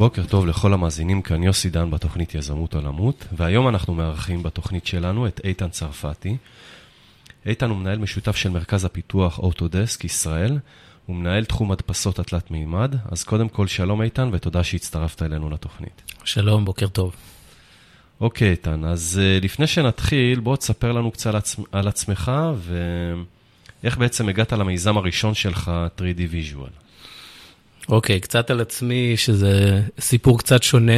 בוקר טוב לכל המאזינים, כאן יוסי דן בתוכנית יזמות עולמות, והיום אנחנו מארחים בתוכנית שלנו את איתן צרפתי. איתן הוא מנהל משותף של מרכז הפיתוח אוטודסק ישראל, הוא מנהל תחום הדפסות התלת מימד, אז קודם כל שלום איתן ותודה שהצטרפת אלינו לתוכנית. שלום, בוקר טוב. אוקיי איתן, אז uh, לפני שנתחיל, בוא תספר לנו קצת. על עצמך ואיך בעצם הגעת למיזם הראשון שלך, 3D Visual. אוקיי, okay, קצת על עצמי, שזה סיפור קצת שונה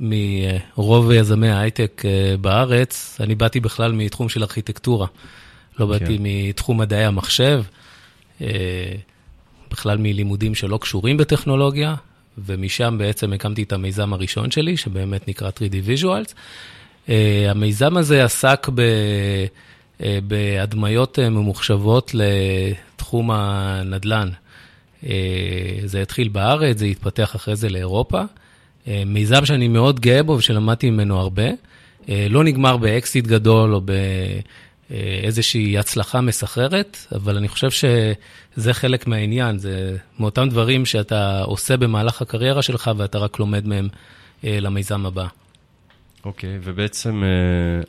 מרוב יזמי ההייטק אה, בארץ. אני באתי בכלל מתחום של ארכיטקטורה, לא okay. באתי כן. מתחום מדעי המחשב, אה, בכלל מלימודים שלא קשורים בטכנולוגיה, ומשם בעצם הקמתי את המיזם הראשון שלי, שבאמת נקרא 3D Visuals. אה, המיזם הזה עסק ב... בהדמיות ממוחשבות לתחום הנדל"ן. אה, זה התחיל בארץ, זה התפתח אחרי זה לאירופה. אה, מיזם שאני מאוד גאה בו ושלמדתי ממנו הרבה. אה, לא נגמר באקסיט גדול או באיזושהי הצלחה מסחררת, אבל אני חושב שזה חלק מהעניין, זה מאותם דברים שאתה עושה במהלך הקריירה שלך ואתה רק לומד מהם למיזם הבא. אוקיי, okay, ובעצם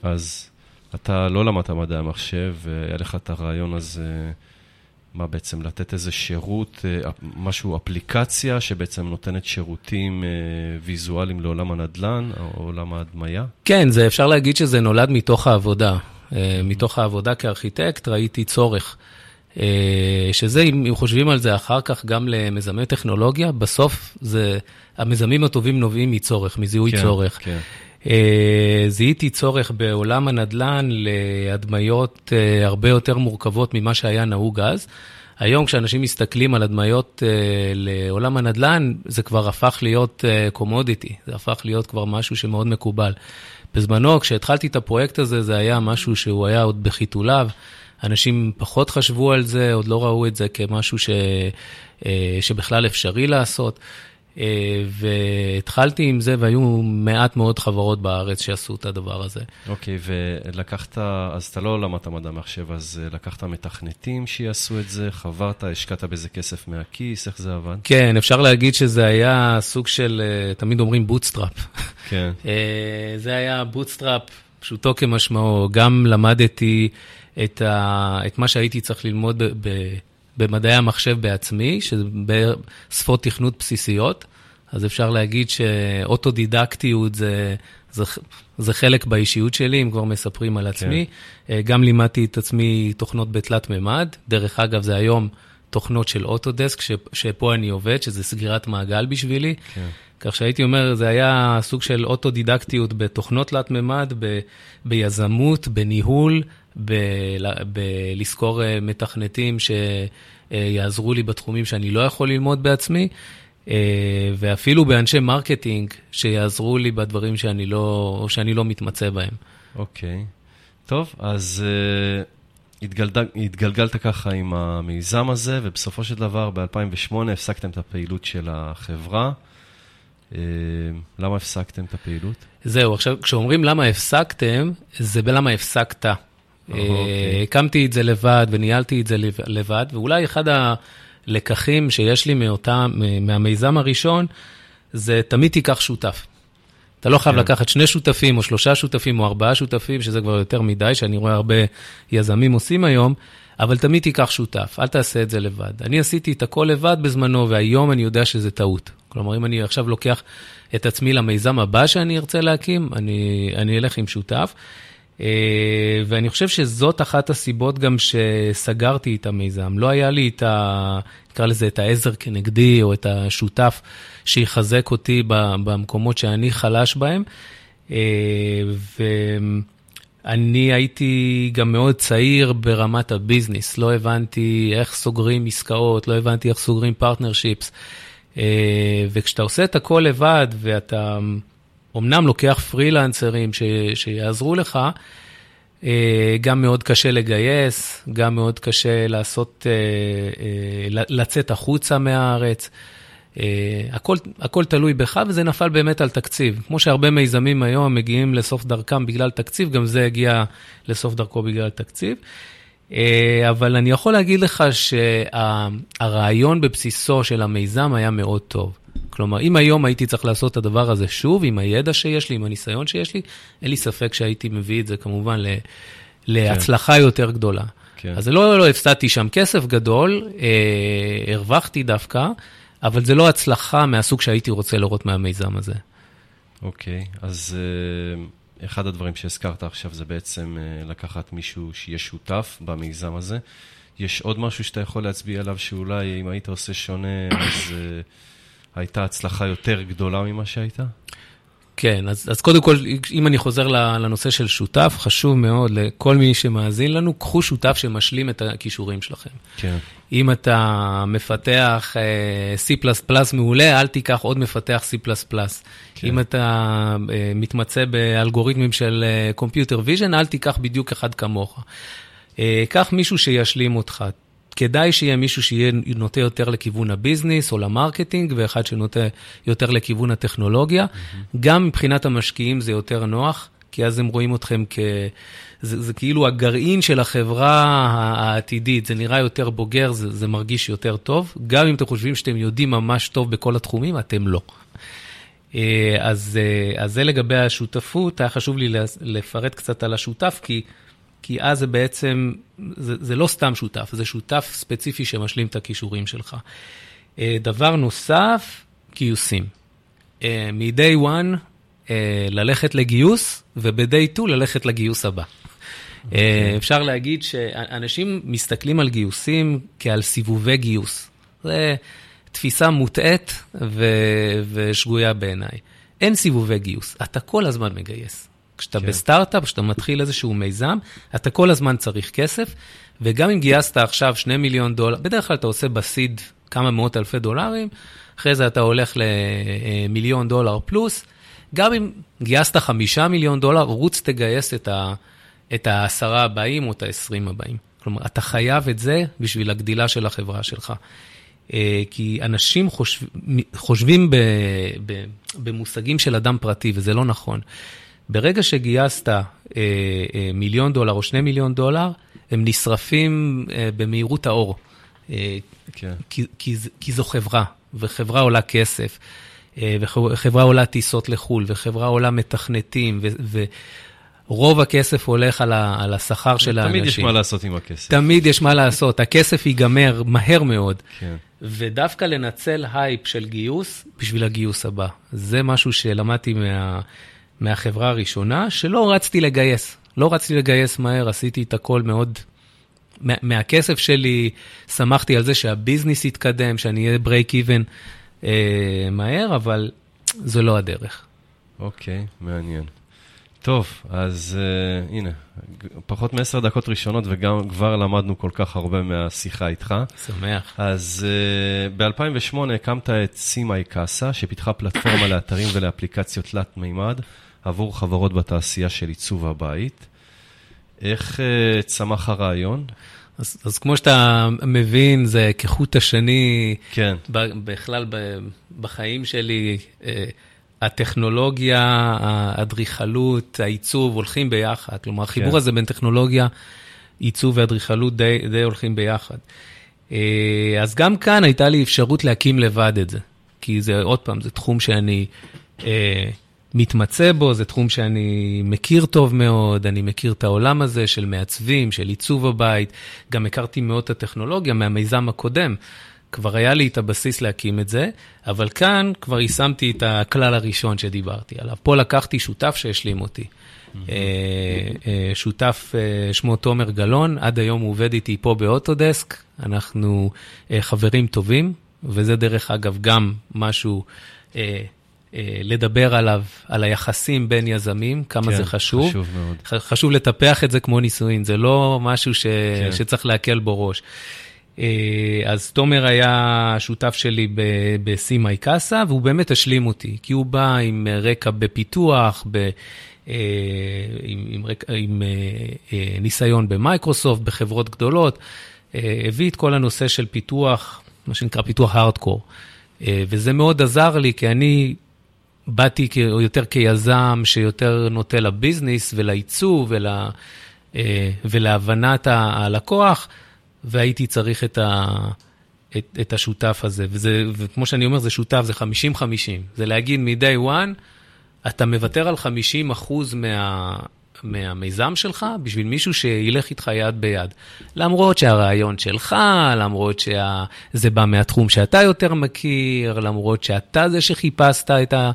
אז אתה לא למדת מדעי המחשב, והיה לך את הרעיון הזה. מה בעצם, לתת איזה שירות, אה, משהו, אפליקציה שבעצם נותנת שירותים אה, ויזואליים לעולם הנדל"ן או עולם ההדמיה? כן, זה אפשר להגיד שזה נולד מתוך העבודה. אה, מתוך העבודה כארכיטקט ראיתי צורך. שזה, אם חושבים על זה אחר כך גם למיזמי טכנולוגיה, בסוף זה, המיזמים הטובים נובעים מצורך, מזיהוי כן, צורך. כן. זיהיתי צורך בעולם הנדל"ן להדמיות הרבה יותר מורכבות ממה שהיה נהוג אז. היום כשאנשים מסתכלים על הדמיות uh, לעולם הנדל"ן, זה כבר הפך להיות קומודיטי, זה הפך להיות כבר משהו שמאוד מקובל. בזמנו, כשהתחלתי את הפרויקט הזה, זה היה משהו שהוא היה עוד בחיתוליו. אנשים פחות חשבו על זה, עוד לא ראו את זה כמשהו ש, שבכלל אפשרי לעשות. אה, והתחלתי עם זה, והיו מעט מאוד חברות בארץ שעשו את הדבר הזה. אוקיי, okay, ולקחת, אז אתה לא למדת מדע מחשב, אז אה, לקחת מתכנתים שיעשו את זה, חברת, השקעת בזה כסף מהכיס, איך זה עבד? כן, אפשר להגיד שזה היה סוג של, אה, תמיד אומרים bootstrap. כן. זה היה bootstrap, פשוטו כמשמעו, גם למדתי את, ה, את מה שהייתי צריך ללמוד ב... ב במדעי המחשב בעצמי, שזה בשפות תכנות בסיסיות, אז אפשר להגיד שאוטודידקטיות זה, זה, זה חלק באישיות שלי, אם כבר מספרים על עצמי. כן. אה, גם לימדתי את עצמי תוכנות בתלת מימד. דרך אגב, זה היום תוכנות של אוטודסק, ש, שפה אני עובד, שזה סגירת מעגל בשבילי. כן. כך שהייתי אומר, זה היה סוג של אוטודידקטיות בתוכנות תלת מימד, ב, ביזמות, בניהול, בלשכור אה, מתכנתים שיעזרו לי בתחומים שאני לא יכול ללמוד בעצמי, אה, ואפילו באנשי marketing שיעזרו לי בדברים שאני לא, שאני לא מתמצא בהם. אוקיי. Okay. טוב, אז אה, התגלד, התגלגלת ככה עם המיזם הזה, ובסופו של דבר ב-2008 הפסקתם את הפעילות של החברה. Uh, למה הפסקתם את הפעילות? זהו, עכשיו, כשאומרים למה הפסקתם, זה בלמה הפסקת. אוקיי. הקמתי את זה לבד וניהלתי את זה לבד, ואולי אחד הלקחים שיש לי מאותה, מהמיזם הראשון, זה תמיד תיקח שותף. אתה לא חייב כן. לקחת שני שותפים, או שלושה שותפים, או ארבעה שותפים, שזה כבר יותר מדי, שאני רואה הרבה יזמים עושים היום, אבל תמיד תיקח שותף, אל תעשה את זה לבד. אני עשיתי את הכל לבד בזמנו, והיום אני יודע שזה טעות. כלומר, אם אני עכשיו לוקח את עצמי למיזם הבא שאני ארצה להקים, אני, אני אלך עם שותף. אה, ואני חושב שזאת אחת הסיבות גם שסגרתי את המיזם. לא היה לי את ה... נקרא לזה את העזר כנגדי, או את השותף שיחזק אותי במקומות שאני חלש בהם. אה, ואני הייתי גם מאוד צעיר ברמת ה business, לא הבנתי איך סוגרים עסקאות, לא הבנתי איך סוגרים partnerships. אה, וכשאתה עושה את הכל לבד ואתה אמנם לוקח פרילנסרים ש, שיעזרו לך, אה, גם מאוד קשה לגייס, גם מאוד קשה לעשות, אה, לצאת החוצה מהארץ. הכל, הכל תלוי בך, וזה נפל באמת על תקציב. כמו שהרבה מיזמים היום מגיעים לסוף דרכם בגלל תקציב, גם זה הגיע לסוף דרכו בגלל תקציב. אבל אני יכול להגיד לך שהרעיון בבסיסו של המיזם היה מאוד טוב. כלומר, אם היום הייתי צריך לעשות את הדבר הזה שוב, עם הידע שיש לי, עם הניסיון שיש לי, אין לי ספק שהייתי מביא את זה כמובן ל, להצלחה כן. יותר גדולה. כן. אז לא, לא הפסדתי שם כסף גדול, אה, הרווחתי דווקא, אבל זה לא הצלחה מהסוג שהייתי רוצה לראות מהמיזם הזה. אוקיי, אז אה, אחד הדברים שהזכרת עכשיו זה בעצם אה, לקחת מישהו שיהיה שותף במיזם הזה. יש עוד משהו שאתה יכול להצביע עליו, שאולי אם היית עושה שונה, אז אה, הייתה הצלחה יותר גדולה ממה שהייתה? כן, אז, אז קודם כל, אם אני חוזר לנושא של שותף, חשוב מאוד לכל מי שמאזין לנו, קחו שותף שמשלים את הכישורים שלכם. כן. אם אתה מפתח uh, C++ מעולה, אל תיקח עוד מפתח C++. כן. אם אתה אה, מתמצא באלגוריתמים של Computer Vision, אל תיקח בדיוק אחד כמוך. קח מישהו שישלים אותך. כדאי שיהיה מישהו שיהיה נוטה יותר לכיוון ה business או ל marketing, ואחד שנוטה יותר לכיוון הטכנולוגיה. אהם. גם מבחינת המשקיעים זה יותר נוח, כי אז הם רואים אתכם כ... זה, זה כאילו הגרעין של החברה העתידית, זה נראה יותר בוגר, זה, זה מרגיש יותר טוב. גם אם אתם חושבים שאתם יודעים ממש טוב בכל התחומים, אתם לא. אה, אז, אה, אז זה לגבי השותפות, היה חשוב לי לפרט קצת על השותף, כי... כי אז זה בעצם, זה, זה לא סתם שותף, זה שותף ספציפי שמשלים את הכישורים שלך. אה, דבר נוסף, גיוסים. אה, מ-day one, אה, ללכת לגיוס, וב-day 2 ללכת לגיוס הבא. Okay. אוקיי. אפשר להגיד שאנשים מסתכלים על גיוסים כעל סיבובי גיוס. זו תפיסה מוטעית ו- ושגויה בעיניי. אין סיבובי גיוס, אתה כל הזמן מגייס. כשאתה כן. בסטארט-אפ, כשאתה מתחיל איזשהו מיזם, אתה כל הזמן צריך כסף, וגם אם גייסת עכשיו 2 מיליון דולר, בדרך כלל אתה עושה בסיד כמה מאות אלפי דולרים, אחרי זה אתה הולך למיליון דולר פלוס, גם אם גייסת 5 מיליון דולר, רוץ תגייס את, ה, את העשרה הבאים או את ה-20 הבאים. כלומר, אתה חייב את זה בשביל הגדילה של החברה שלך. אה, כי אנשים חושב, חושבים ב, ב, במושגים של אדם פרטי, וזה לא נכון. ברגע שגייסת אה, אה, מיליון דולר או שני מיליון דולר, הם נשרפים אה, במהירות האור. אה, כן. כי, כי, כי זו חברה, וחברה עולה כסף, אה, וחברה עולה טיסות לחו"ל, וחברה עולה מתכנתים, ו, ו, רוב הכסף הולך על, ה, על השכר של האנשים. תמיד יש מה לעשות עם הכסף. תמיד יש מה לעשות, הכסף ייגמר מהר מאוד. כן. ודווקא לנצל הייפ של גיוס בשביל הגיוס הבא. זה משהו שלמדתי מה... מהחברה הראשונה, שלא רצתי לגייס. לא רצתי לגייס מהר, עשיתי את הכל מאוד... מה, מהכסף שלי, שמרתי על זה שה business יתקדם, שאני אהיה break even אה, מהר, אבל זו לא הדרך. אוקיי, okay, מעניין. טוב, אז uh, הנה, פחות מעשר דקות ראשונות וגם כבר למדנו כל כך הרבה מהשיחה איתך. שמח. אז uh, ב-2008 הקמת את סימאי קאסה, שפיתחה פלטפורמה לאתרים ולאפליקציות תלת מימד. עבור חברות בתעשייה של עיצוב הבית. איך uh, צמח הרעיון? אז, אז כמו שאתה מבין, זה כחוט השני, כן. בכלל בחיים שלי, uh, הטכנולוגיה, האדריכלות, העיצוב הולכים ביחד. כלומר, החיבור כן. הזה בין טכנולוגיה, עיצוב ואדריכלות די, די הולכים ביחד. Uh, אז גם כאן הייתה לי אפשרות להקים לבד את זה. כי זה, עוד פעם, זה תחום שאני... Uh, מתמצא בו, זה תחום שאני מכיר טוב מאוד, אני מכיר את העולם הזה של מעצבים, של עיצוב הבית, גם הכרתי מאוד את הטכנולוגיה מהמיזם הקודם. כבר היה לי את הבסיס להקים את זה, אבל כאן כבר יישמתי את הכלל הראשון שדיברתי עליו. פה לקחתי שותף שהשלים אותי. אה, אה, שותף אה, שמו תומר גלאון, עד היום הוא עובד איתי פה באוטודסק, אנחנו חברים טובים, וזה דרך אגב גם משהו לדבר עליו, על היחסים בין יזמים, כמה כן, זה חשוב. חשוב מאוד. חשוב לטפח את זה כמו נישואין, זה לא משהו ש... כן. שצריך להקל בו ראש. אה, אז תומר היה שותף שלי בסימאי קאסה, והוא באמת השלים אותי, כי הוא בא עם רקע בפיתוח, ב... אה, עם, עם, עם ניסיון במייקרוסופט, בחברות גדולות, הביא את כל הנושא של פיתוח, מה שנקרא פיתוח הארדקור. וזה מאוד עזר לי, כי אני באתי יותר כיזם שיותר נוטה לביזנס ולעיצוב ול, אה, ולהבנת הלקוח, והייתי צריך את, ה, את, את השותף הזה, וזה, וכמו שאני אומר, זה שותף, זה 50-50. זה להגיד מ-day one, אתה מוותר על 50 אחוז מה, מהמיזם שלך בשביל מישהו שילך איתך יד ביד. למרות שהרעיון שלך, למרות שזה בא מהתחום שאתה יותר מכיר, למרות שאתה זה שחיפשת את, ה,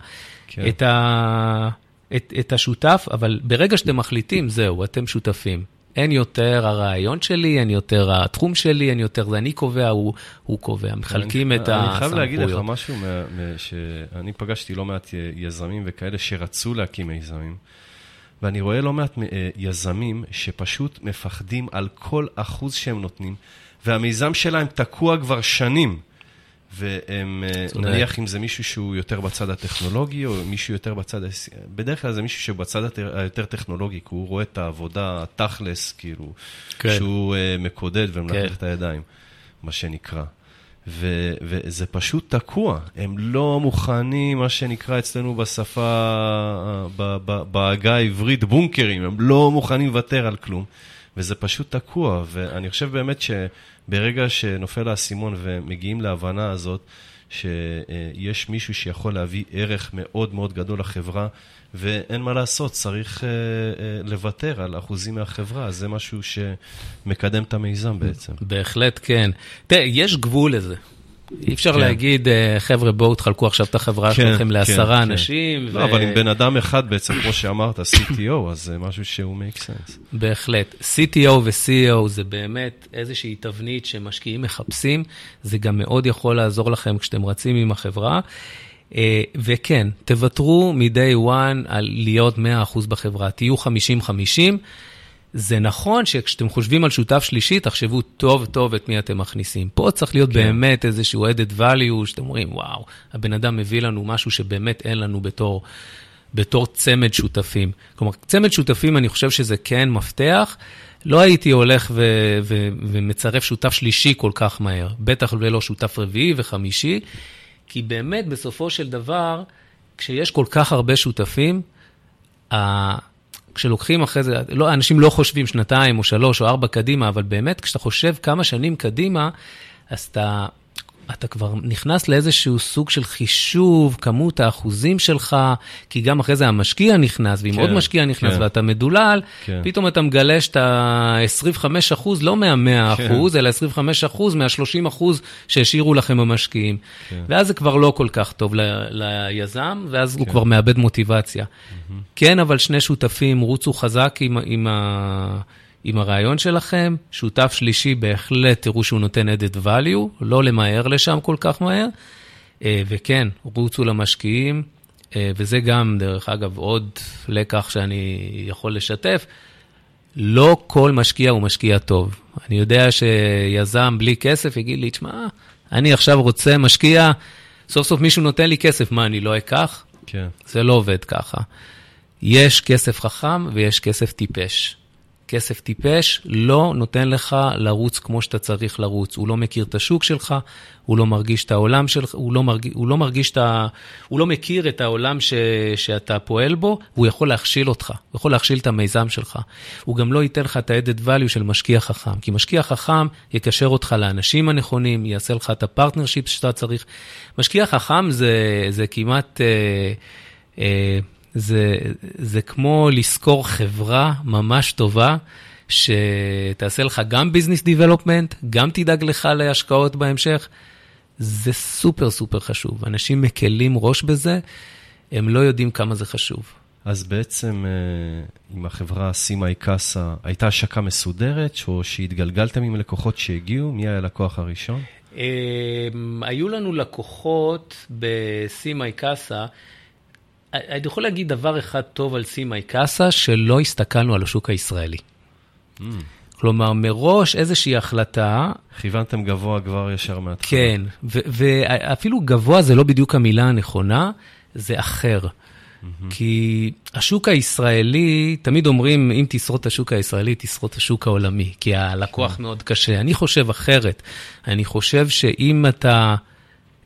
כן. את, ה, את, את השותף, אבל ברגע שאתם מחליטים, זהו, אתם שותפים. אין יותר הרעיון שלי, אין יותר התחום שלי, אין יותר זה אני קובע, הוא, הוא קובע. מחלקים אני, את הסמכויות. אני חייב להגיד לך משהו, מה, מה, שאני פגשתי לא מעט יזמים וכאלה שרצו להקים מיזמים. ואני רואה לא מעט אה, יזמים שפשוט מפחדים על כל אחוז שהם נותנים, והמיזם שלהם תקוע כבר שנים. והם, אה. נניח אם זה מישהו שהוא יותר בצד הטכנולוגי, או מישהו יותר בצד, בדרך כלל זה מישהו שבצד היותר טכנולוגי, כי הוא רואה את העבודה התכלס, כאילו, כן. שהוא uh, מקודד ומנתח כן. את הידיים, מה שנקרא. ו, וזה פשוט תקוע, הם לא מוכנים, מה שנקרא אצלנו בשפה, בעגה העברית, בונקרים, הם לא מוכנים לוותר על כלום, וזה פשוט תקוע, ואני חושב באמת שברגע שנופל האסימון ומגיעים להבנה הזאת, שיש מישהו שיכול להביא ערך מאוד מאוד גדול לחברה, ואין מה לעשות, צריך uh, uh, לוותר על אחוזים מהחברה, זה משהו שמקדם את המיזם בעצם. בהחלט כן. תראה, יש גבול לזה. אי אפשר כן. להגיד, אה, חבר'ה, בואו תחלקו עכשיו את החברה כן, שלכם כן, לעשרה כן, אנשים. כן. ו... לא, אבל עם בן אדם אחד בעצם, כמו שאמרת, CTO, אז זה משהו שהוא make sense. בהחלט. CTO ו-CEO זה באמת איזושהי תבנית שמשקיעים מחפשים, זה גם מאוד יכול לעזור לכם כשאתם רצים עם החברה. אה, וכן, תוותרו מ-day one על להיות 100% בחברה, תהיו 50-50. זה נכון שכשאתם חושבים על שותף שלישי, תחשבו טוב טוב את מי אתם מכניסים. פה צריך להיות כן. באמת איזשהו added value, שאתם אומרים, וואו, הבן אדם מביא לנו משהו שבאמת אין לנו בתור, בתור צמד שותפים. כלומר, צמד שותפים, אני חושב שזה כן מפתח. לא הייתי הולך ו- ו- ומצרף שותף שלישי כל כך מהר, בטח ולא שותף רביעי וחמישי. כי באמת, בסופו של דבר, כשיש כל כך הרבה שותפים, כשלוקחים אחרי זה, לא, אנשים לא חושבים שנתיים או שלוש או ארבע קדימה, אבל באמת, כשאתה חושב כמה שנים קדימה, אז אתה אתה כבר נכנס לאיזשהו סוג של חישוב, כמות האחוזים שלך, כי גם אחרי זה המשקיע נכנס, ואם כן, עוד משקיע נכנס כן. ואתה מדולל, כן. פתאום אתה מגלה שאתה 25 אחוז, לא מה-100 כן. אחוז, אלא 25 אחוז מה-30 אחוז שהשאירו לכם המשקיעים. כן. ואז זה כבר לא כל כך טוב ל- ליזם, ואז כן. הוא כבר מאבד מוטיבציה. Mm-hmm. כן, אבל שני שותפים, רוצו חזק עם, עם ה... עם הרעיון שלכם, שותף שלישי בהחלט תראו שהוא נותן added value, לא למהר לשם כל כך מהר, אה, וכן, רוצו למשקיעים, אה, וזה גם, דרך אגב, עוד לקח שאני יכול לשתף, לא כל משקיע הוא משקיע טוב. אני יודע שיזם בלי כסף יגיד לי, תשמע, אני עכשיו רוצה משקיע, סוף סוף מישהו נותן לי כסף, מה, אני לא אקח? כן. זה לא עובד ככה. יש כסף חכם ויש כסף טיפש. כסף טיפש לא נותן לך לרוץ כמו שאתה צריך לרוץ. הוא לא מכיר את השוק שלך, הוא לא מרגיש את העולם שלך, הוא לא, מרג, הוא לא מרגיש את ה... הוא לא מכיר את העולם ש, שאתה פועל בו, והוא יכול להכשיל אותך, הוא יכול להכשיל את המיזם שלך. הוא גם לא ייתן לך את ה-added value של משקיע חכם, כי משקיע חכם יקשר אותך לאנשים הנכונים, יעשה לך את ה partnership שאתה צריך. משקיע חכם זה, זה כמעט... אה, אה, זה, זה כמו לשכור חברה ממש טובה, שתעשה לך גם business development, גם תדאג לך להשקעות בהמשך. זה סופר סופר חשוב. אנשים מקלים ראש בזה, הם לא יודעים כמה זה חשוב. אז בעצם אה, עם החברה סימאי קאסה, הייתה השקה מסודרת, או שהתגלגלתם עם לקוחות שהגיעו? מי היה הלקוח הראשון? אה, היו לנו לקוחות בסימאי קאסה. אני יכול להגיד דבר אחד טוב על סימאי קאסה, שלא הסתכלנו על השוק הישראלי. Mm. כלומר, מראש איזושהי החלטה... כיוונתם גבוה כבר ישר מהתחלה. כן, ואפילו גבוה זה לא בדיוק המילה הנכונה, זה אחר. Mm-hmm. כי השוק הישראלי, תמיד אומרים, אם תשרוד את השוק הישראלי, תשרוד את השוק העולמי, כי הלקוח mm-hmm. מאוד קשה. אני חושב אחרת. אני חושב שאם אתה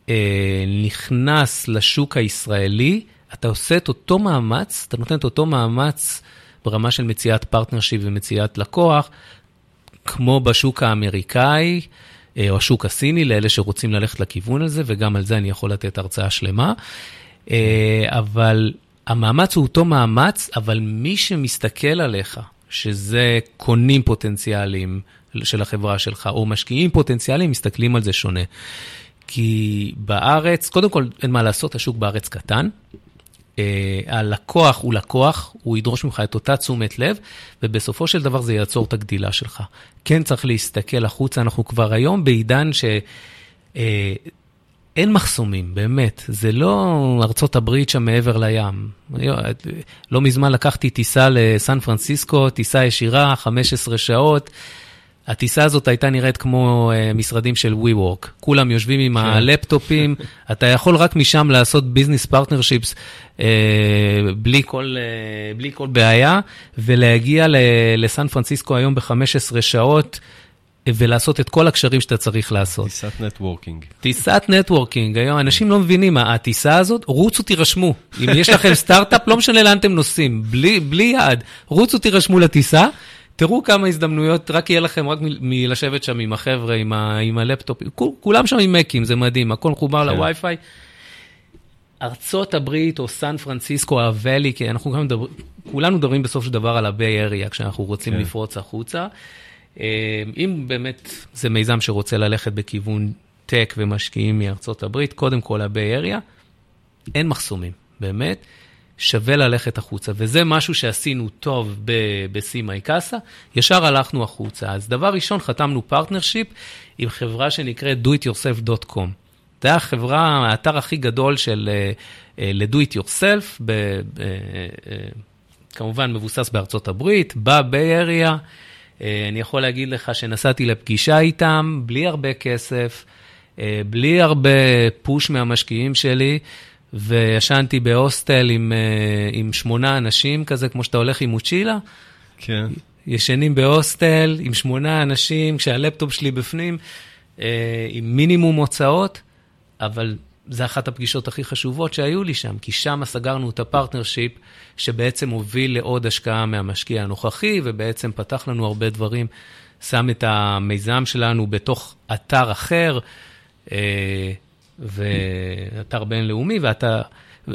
אה, נכנס לשוק הישראלי, אתה עושה את אותו מאמץ, אתה נותן את אותו מאמץ ברמה של מציאת partnership ומציאת לקוח, כמו בשוק האמריקאי, אה, או השוק הסיני, לאלה שרוצים ללכת לכיוון הזה, וגם על זה אני יכול לתת הרצאה שלמה. אה, אבל המאמץ הוא אותו מאמץ, אבל מי שמסתכל עליך, שזה קונים פוטנציאליים של החברה שלך, או משקיעים פוטנציאליים, מסתכלים על זה שונה. כי בארץ, קודם כל, אין מה לעשות, השוק בארץ קטן. Uh, הלקוח הוא לקוח, הוא ידרוש ממך את אותה תשומת לב, ובסופו של דבר זה יעצור את הגדילה שלך. כן צריך להסתכל החוצה, אנחנו כבר היום בעידן ש... Uh, אין מחסומים, באמת. זה לא ארצות הברית שם מעבר לים. לא מזמן לקחתי טיסה לסן פרנסיסקו, טיסה ישירה, 15 שעות. הטיסה הזאת הייתה נראית כמו uh, משרדים של WeWork. כולם יושבים עם כן. הלפטופים, אתה יכול רק משם לעשות business partnerships בלי, uh, בלי כל בעיה, ולהגיע לסן פרנסיסקו היום ב-15 שעות. ולעשות את כל הקשרים שאתה צריך לעשות. טיסת networking. טיסת networking. היום אנשים לא מבינים, הטיסה הזאת, רוצו תירשמו. אם יש לכם סטארט-אפ, לא משנה לאן אתם נוסעים, בלי, בלי יעד, רוצו תירשמו לטיסה. תראו כמה הזדמנויות, רק יהיה לכם רק מלשבת שם עם החבר'ה, עם, ה, עם הלפטופ, כולם שם עם מקים, זה מדהים, הכל מחובר כן. לווי-פיי. ארצות הברית או סן פרנסיסקו, ה Valley, כי אנחנו גם מדברים, כולנו מדברים בסוף של דבר על ה Bay Area, כשאנחנו רוצים כן. לפרוץ החוצה. אה, אם באמת זה מיזם שרוצה ללכת בכיוון tech ומשקיעים מארצות הברית, קודם כל ה Bay Area, אין מחסומים, באמת. שווה ללכת החוצה, וזה משהו שעשינו טוב ב CmyCasa, ישר הלכנו החוצה. אז דבר ראשון, חתמנו partnership עם חברה שנקראת doityourself.com. זה החברה, האתר הכי גדול של uh, uh, ל-do it yourself, ב, uh, uh, כמובן מבוסס בארצות הברית, ב Bay Area. אני יכול להגיד לך שנסעתי לפגישה איתם בלי הרבה כסף, בלי הרבה push מהמשקיעים שלי. וישנתי בהוסטל עם, אה, עם שמונה אנשים, כזה כמו שאתה הולך עם מוצ'ילה. כן. ישנים בהוסטל עם שמונה אנשים, כשהלפטופ שלי בפנים, אה, עם מינימום הוצאות, אבל זה אחת הפגישות הכי חשובות שהיו לי שם, כי שם סגרנו את ה partnership, שבעצם הוביל לעוד השקעה מהמשקיע הנוכחי, ובעצם פתח לנו הרבה דברים, שם את המיזם שלנו בתוך אתר אחר. ואתר בינלאומי, ואתה...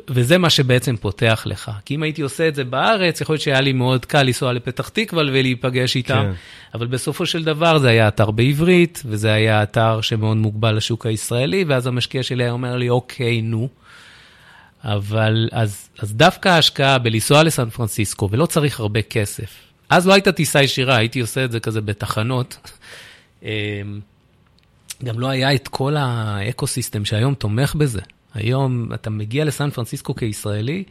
וזה מה שבעצם פותח לך. כי אם הייתי עושה את זה בארץ, יכול להיות שהיה לי מאוד קל לנסוע לפתח תקווה ולהיפגש איתם, כן. אבל בסופו של דבר זה היה אתר בעברית, וזה היה אתר שמאוד מוגבל לשוק הישראלי, ואז המשקיע שלי היה אומר לי, אוקיי, נו. אבל אז, אז דווקא ההשקעה בלנסוע לסן פרנסיסקו, ולא צריך הרבה כסף. אז לא הייתה טיסה ישירה, הייתי עושה את זה כזה בתחנות. גם לא היה את כל ה ecosystem שהיום תומך בזה. היום אתה מגיע לסן פרנסיסקו כישראלי,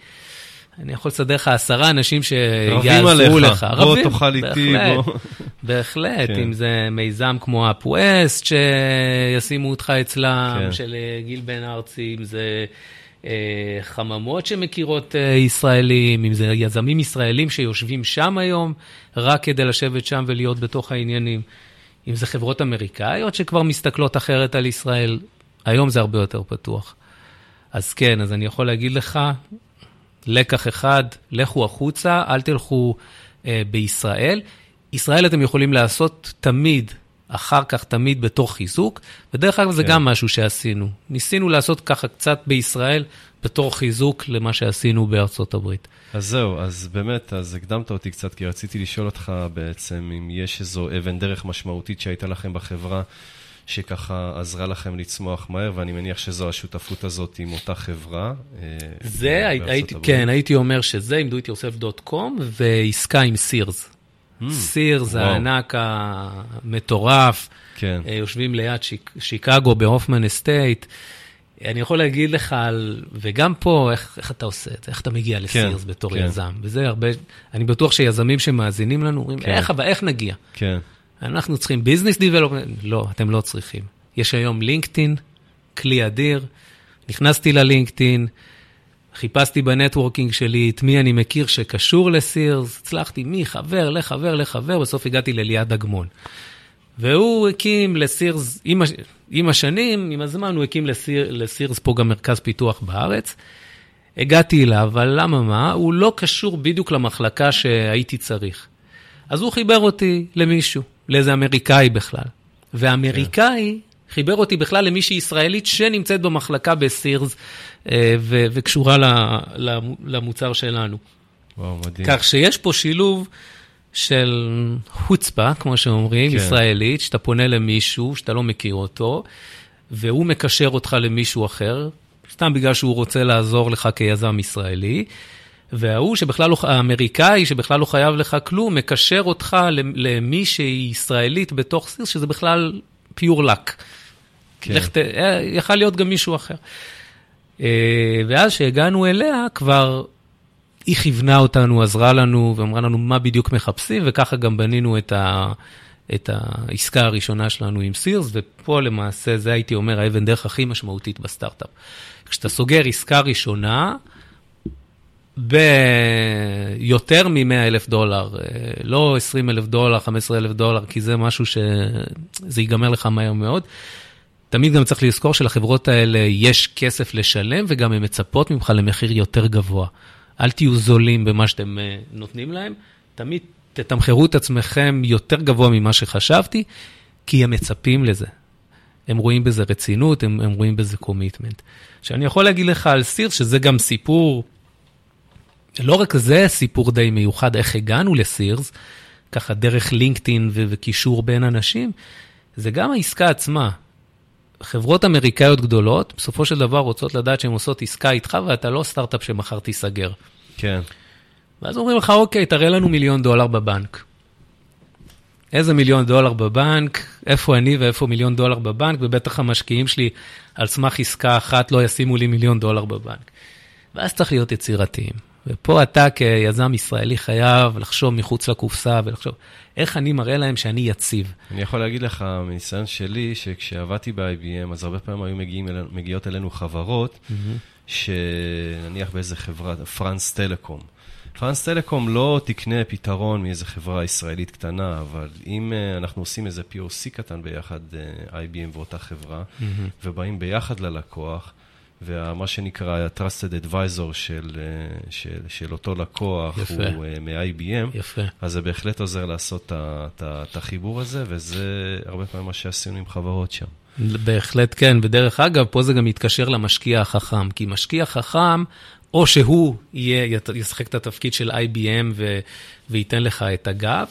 אני יכול לסדר לך עשרה אנשים שיעזרו לך. רבים עליך, בוא תאכל איתי, בוא. בהחלט, כן. אם זה מיזם כמו UpWest, שישימו אותך אצלם, כן. של אה, גיל בן ארצי, אם זה אה, חממות שמכירות אה, ישראלים, אם זה יזמים ישראלים שיושבים שם היום, רק כדי לשבת שם ולהיות בתוך העניינים. אם זה חברות אמריקאיות שכבר מסתכלות אחרת על ישראל, היום זה הרבה יותר פתוח. אז כן, אז אני יכול להגיד לך, לקח אחד, לכו החוצה, אל תלכו אה, בישראל. ישראל אתם יכולים לעשות תמיד, אחר כך תמיד בתור חיזוק, ודרך אגב כן. זה גם משהו שעשינו. ניסינו לעשות ככה קצת בישראל בתור חיזוק למה שעשינו בארצות הברית. אז זהו, אז באמת, אז הקדמת אותי קצת, כי רציתי לשאול אותך בעצם אם יש איזו אבן דרך משמעותית שהייתה לכם בחברה, שככה עזרה לכם לצמוח מהר, ואני מניח שזו השותפות הזאת עם אותה חברה. אה, זה, הייתי, כן, הייתי אומר שזה עם doityourself.com ועסקה עם סירס. Sears זה הענק המטורף, כן. אה, יושבים ליד שיק, שיקגו ב Hoffman Estates. אני יכול להגיד לך על, וגם פה, איך, איך אתה עושה את זה, איך אתה מגיע ל Sears כן, בתור כן. יזם. וזה הרבה, אני בטוח שיזמים שמאזינים לנו אומרים, כן. איך, אבל איך נגיע? כן. אנחנו צריכים business development? לא, אתם לא צריכים. יש היום LinkedIn, כלי אדיר. נכנסתי ל LinkedIn, חיפשתי ב networking שלי את מי אני מכיר שקשור ל Sears, הצלחתי מחבר לחבר לחבר, בסוף הגעתי לליעד אגמון. והוא הקים לסירס, עם, עם השנים, עם הזמן, הוא הקים לסיר, לסירס פה גם מרכז פיתוח בארץ. הגעתי אליו, אבל למה מה? הוא לא קשור בדיוק למחלקה שהייתי צריך. אז הוא חיבר אותי למישהו, לאיזה אמריקאי בכלל. ואמריקאי חיבר אותי בכלל למישהי ישראלית שנמצאת במחלקה בסירס אה, ו- וקשורה למוצר שלנו. וואו, מדהים. כך שיש פה שילוב של חוצפה, כמו שאומרים, כן. ישראלית, שאתה פונה למישהו שאתה לא מכיר אותו, והוא מקשר אותך למישהו אחר, סתם בגלל שהוא רוצה לעזור לך כיזם ישראלי. וההוא שבכלל לא, האמריקאי שבכלל לא חייב לך כלום, מקשר אותך למי שהיא ישראלית בתוך סיר, שזה בכלל פיור לק. כן. לך ת- אה, יכל להיות גם מישהו אחר. אה, ואז כשהגענו אליה, כבר היא כיוונה אותנו, עזרה לנו ואמרה לנו מה בדיוק מחפשים, וככה גם בנינו את, ה, את העסקה הראשונה שלנו עם סירס, ופה למעשה זה הייתי אומר האבן דרך הכי משמעותית בסטארט-אפ. כשאתה סוגר עסקה ראשונה, ביותר מ-100 אלף דולר, אה, לא 20 אלף דולר, 15 אלף דולר, כי זה משהו שזה ייגמר לך מהר מאוד. תמיד גם צריך לזכור שלחברות האלה יש כסף לשלם, וגם הן מצפות ממך למחיר יותר גבוה. אל תהיו זולים במה שאתם אה, נותנים להם, תמיד תתמחרו את עצמכם יותר גבוה ממה שחשבתי, כי הם מצפים לזה. הם רואים בזה רצינות, הם, הם רואים בזה קומיטמנט. שאני יכול להגיד לך על סיר, שזה גם סיפור, לא רק זה סיפור די מיוחד, איך הגענו לסירס, ככה דרך לינקדאין וקישור בין אנשים, זה גם העסקה עצמה. חברות אמריקאיות גדולות, בסופו של דבר רוצות לדעת שהן עושות עסקה איתך ואתה לא סטארט-אפ שמחר תיסגר. כן. ואז אומרים לך, אוקיי, תראה לנו מיליון דולר בבנק. איזה מיליון דולר בבנק, איפה אני ואיפה מיליון דולר בבנק, ובטח המשקיעים שלי על סמך עסקה אחת לא ישימו לי מיליון דולר בבנק. ואז צריך להיות יצירתיים. ופה אתה כיזם ישראלי חייב לחשוב מחוץ לקופסה ולחשוב, איך אני מראה להם שאני יציב. אני יכול להגיד לך, מניסיון שלי, שכשעבדתי ב-IBM, אז הרבה פעמים היו מגיעים אלינו, מגיעות אלינו חברות, שנניח באיזה חברה, פרנס טלקום. פרנס טלקום לא תקנה פתרון מאיזה חברה ישראלית קטנה, אבל אם uh, אנחנו עושים איזה POC קטן ביחד, uh, IBM ואותה חברה, mm-hmm. ובאים ביחד ללקוח, ומה שנקרא ה-Trusted Advisor של, uh, של, של אותו לקוח יפה. הוא uh, מ-IBM, יפה. אז זה בהחלט עוזר לעשות את החיבור הזה, וזה הרבה פעמים מה שעשינו עם חברות שם. בהחלט כן, ודרך אגב, פה זה גם מתקשר למשקיע החכם, כי משקיע חכם, או שהוא יהיה, ישחק את התפקיד של IBM ו, וייתן לך את הגב,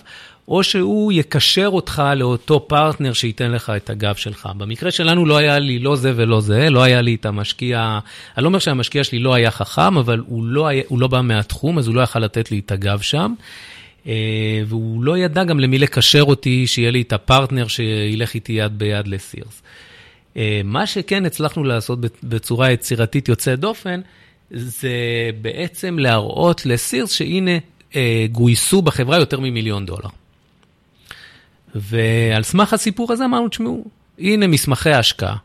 או שהוא יקשר אותך לאותו פרטנר שייתן לך את הגב שלך. במקרה שלנו לא היה לי לא זה ולא זה, לא היה לי את המשקיע, אני לא אומר שהמשקיע שלי לא היה חכם, אבל הוא לא, היה, הוא לא בא מהתחום, אז הוא לא יכל לתת לי את הגב שם. אה, והוא לא ידע גם למי לקשר אותי, שיהיה לי את הפרטנר שילך איתי יד ביד לסירס. אה, מה שכן הצלחנו לעשות בצורה יצירתית יוצאת דופן, זה בעצם להראות לסירס שהנה אה, גויסו בחברה יותר ממיליון דולר. ועל סמך הסיפור הזה אמרנו, תשמעו, הנה מסמכי ההשקעה,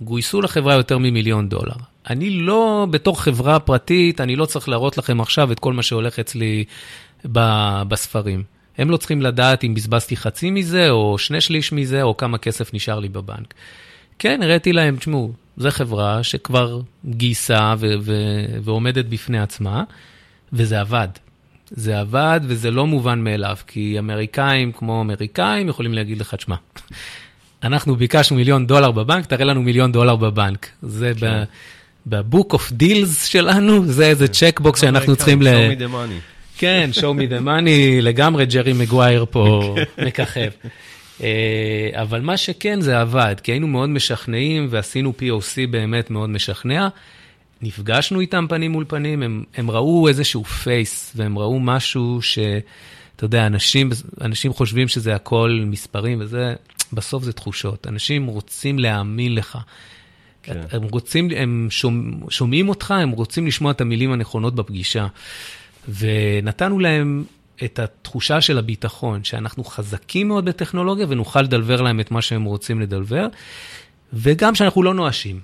גויסו לחברה יותר ממיליון דולר. אני לא, בתור חברה פרטית, אני לא צריך להראות לכם עכשיו את כל מה שהולך אצלי ב- בספרים. הם לא צריכים לדעת אם בזבזתי חצי מזה, או שני שליש מזה, או כמה כסף נשאר לי בבנק. כן, הראיתי להם, תשמעו, זו חברה שכבר גייסה ו- ו- ועומדת בפני עצמה, וזה עבד. זה עבד וזה לא מובן מאליו, כי אמריקאים כמו אמריקאים יכולים להגיד לך, תשמע, אנחנו ביקשנו מיליון דולר בבנק, תראה לנו מיליון דולר בבנק. זה כן. ב book of deals שלנו, זה איזה checkbox שאנחנו צריכים ל... show me the money. כן, show me the money, לגמרי ג'רי מגווייר פה מככב. אה, אבל מה שכן, זה עבד, כי היינו מאוד משכנעים ועשינו POC באמת מאוד משכנע. נפגשנו איתם פנים מול פנים, הם, הם ראו איזשהו פייס, והם ראו משהו ש... אתה יודע, אנשים, אנשים חושבים שזה הכל מספרים, וזה, בסוף זה תחושות. אנשים רוצים להאמין לך. כן. הם רוצים, הם שומע, שומעים אותך, הם רוצים לשמוע את המילים הנכונות בפגישה. ונתנו להם את התחושה של הביטחון, שאנחנו חזקים מאוד בטכנולוגיה ונוכל לדלבר להם את מה שהם רוצים לדלבר, וגם שאנחנו לא נואשים.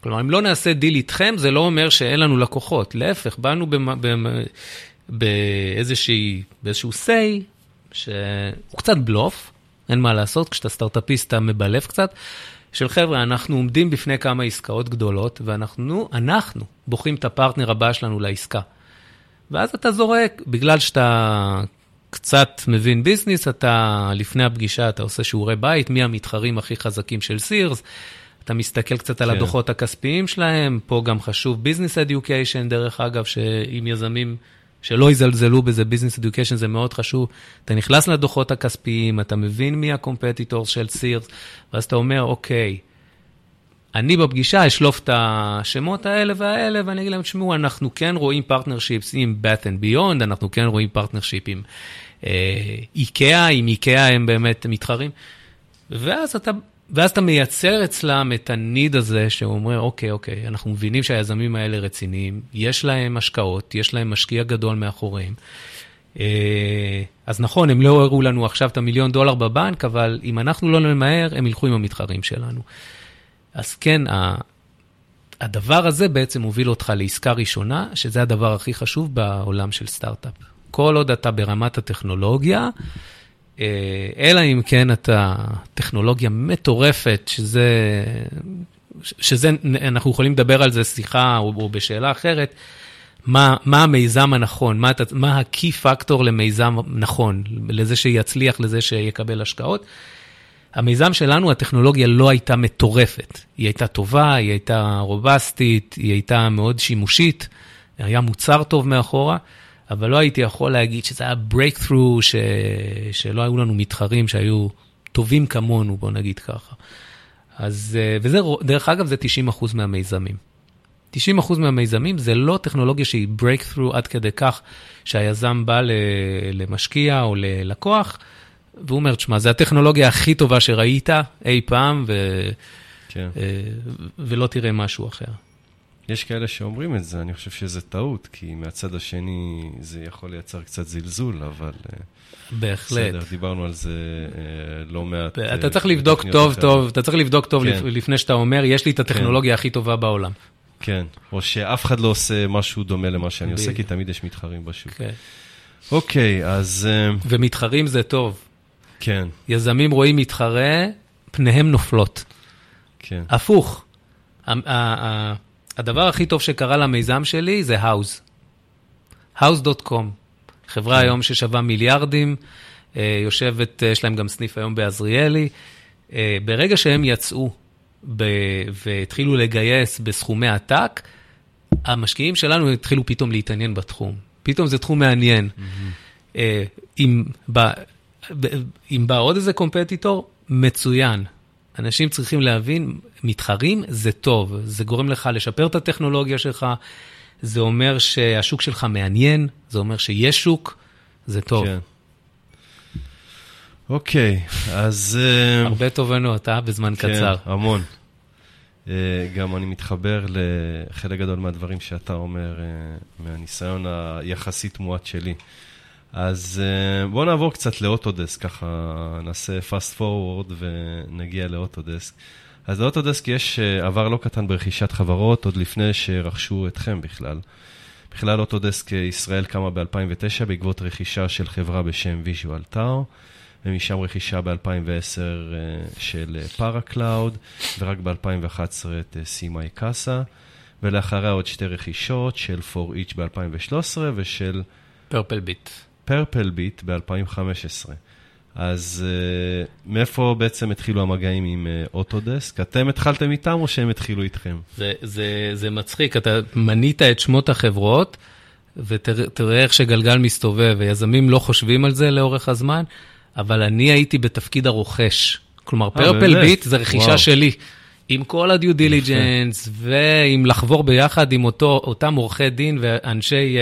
כלומר, אם לא נעשה דיל איתכם, זה לא אומר שאין לנו לקוחות. להפך, באנו במ- באיזושהי, באיזשהו say, שהוא קצת בלוף, אין מה לעשות, כשאתה סטארט-אפיסט אתה מבלף קצת, של חבר'ה, אנחנו עומדים בפני כמה עסקאות גדולות, ואנחנו, אנחנו, בוחרים את הפרטנר הבא שלנו לעסקה. ואז אתה זורק, בגלל שאתה קצת מבין business, אתה לפני הפגישה אתה עושה שיעורי בית, מי המתחרים הכי חזקים של סירס, אתה מסתכל קצת על כן. הדוחות הכספיים שלהם, פה גם חשוב business education, דרך אגב, שיזמים שלא יזלזלו בזה, business education זה מאוד חשוב. אתה נכנס לדוחות הכספיים, אתה מבין מי ה competitor של סירס, ואז אתה אומר, אוקיי, אני בפגישה אשלוף את השמות האלה והאלה, ואני אגיד להם, תשמעו, אנחנו כן רואים partnerships עם Bed Bath and Beyond, אנחנו כן רואים partnership עם אה, איקאה, עם איקאה הם באמת מתחרים. ואז אתה, ואז אתה מייצר אצלם את הניד הזה, שאומר, אוקיי, אוקיי, אנחנו מבינים שהיזמים האלה רציניים, יש להם השקעות, יש להם משקיע גדול מאחוריהם. אה, אז נכון, הם לא הראו לנו עכשיו את המיליון דולר בבנק, אבל אם אנחנו לא נמהר, הם ילכו עם המתחרים שלנו. אז כן, הדבר הזה בעצם מוביל אותך לעסקה ראשונה, שזה הדבר הכי חשוב בעולם של סטארט-אפ. כל עוד אתה ברמת הטכנולוגיה, אלא אם כן אתה טכנולוגיה מטורפת, שזה, שזה, אנחנו יכולים לדבר על זה שיחה או, או בשאלה אחרת, מה, מה המיזם הנכון, מה, מה ה-key factor למיזם נכון, לזה שיצליח, לזה שיקבל השקעות. המיזם שלנו, הטכנולוגיה לא הייתה מטורפת. היא הייתה טובה, היא הייתה רובסטית, היא הייתה מאוד שימושית, היה מוצר טוב מאחורה, אבל לא הייתי יכול להגיד שזה היה breakthrough, ש... שלא היו לנו מתחרים שהיו טובים כמונו, בוא נגיד ככה. אז, אה, וזה, דרך אגב, זה 90% מהמיזמים. 90% מהמיזמים זה לא טכנולוגיה שהיא breakthrough עד כדי כך שהיזם בא למשקיע או ללקוח, והוא אומר, תשמע, זו הטכנולוגיה הכי טובה שראית אי פעם, ו... כן. אה, ולא תראה משהו אחר. יש כאלה שאומרים את זה, אני חושב שזה טעות, כי מהצד השני זה יכול לייצר קצת זלזול, אבל אה, בהחלט. בסדר, דיברנו על זה אה, לא מעט. אתה אה, צריך לבדוק טוב אחרות. טוב, אתה צריך לבדוק טוב כן. לפ- לפני שאתה אומר, יש לי את הטכנולוגיה הכי טובה בעולם. כן, או שאף אחד לא עושה משהו דומה למה שאני עושה. כי תמיד יש מתחרים בשוק. כן. אוקיי, אז ומתחרים זה טוב. כן, יזמים רואים מתחרה, פניהם נופלות. כן, הפוך. הדבר הכי טוב שקרה למיזם שלי זה האוז. house.com, חברה כן. היום ששווה מיליארדים, אה, יושבת, אה, יש להם גם סניף היום בעזריאלי. אה, ברגע שהם יצאו ב- והתחילו לגייס בסכומי עתק, המשקיעים שלנו התחילו פתאום להתעניין בתחום. פתאום זה תחום מעניין. אה, אם בא, אם בא עוד איזה קומפטיטור, מצוין. אנשים צריכים להבין, מתחרים זה טוב, זה גורם לך לשפר את הטכנולוגיה שלך, זה אומר שהשוק שלך מעניין, זה אומר שיש שוק, זה טוב. כן. אוקיי, אז... אה, הרבה תובנות, אה? בזמן קצר. כן, המון. אה, גם אני מתחבר לחלק גדול מהדברים שאתה אומר, אה, מהניסיון היחסית מועט שלי. אז אה, בואו נעבור קצת לאוטודסק, ככה נעשה fast forward ונגיע לאוטודסק. אז לאוטודסק יש אה, עבר לא קטן ברכישת חברות, עוד לפני שרכשו אתכם בכלל. בכלל אוטודסק אה, ישראל קמה ב-2009 בעקבות רכישה של חברה בשם ויז'ואל טאו, ומשם רכישה ב-2010 של קלאוד, ורק ב-2011 את סימאי קאסה, ולאחריה עוד שתי רכישות של 4Each ב-2013 ושל פרפל ביט. פרפל ביט ב-2015. אז uh, מאיפה בעצם התחילו המגעים עם uh, אוטודסק? אתם התחלתם איתם או שהם התחילו איתכם? זה, זה, זה מצחיק, אתה מנית את שמות החברות, ותראה איך שגלגל מסתובב, ויזמים לא חושבים על זה לאורך הזמן, אבל אני הייתי בתפקיד הרוכש. כלומר, פרפל ביט, באמת? זה רכישה וואו. שלי. עם כל ה due diligence, ועם לחבור ביחד עם אותו, אותם עורכי דין ואנשי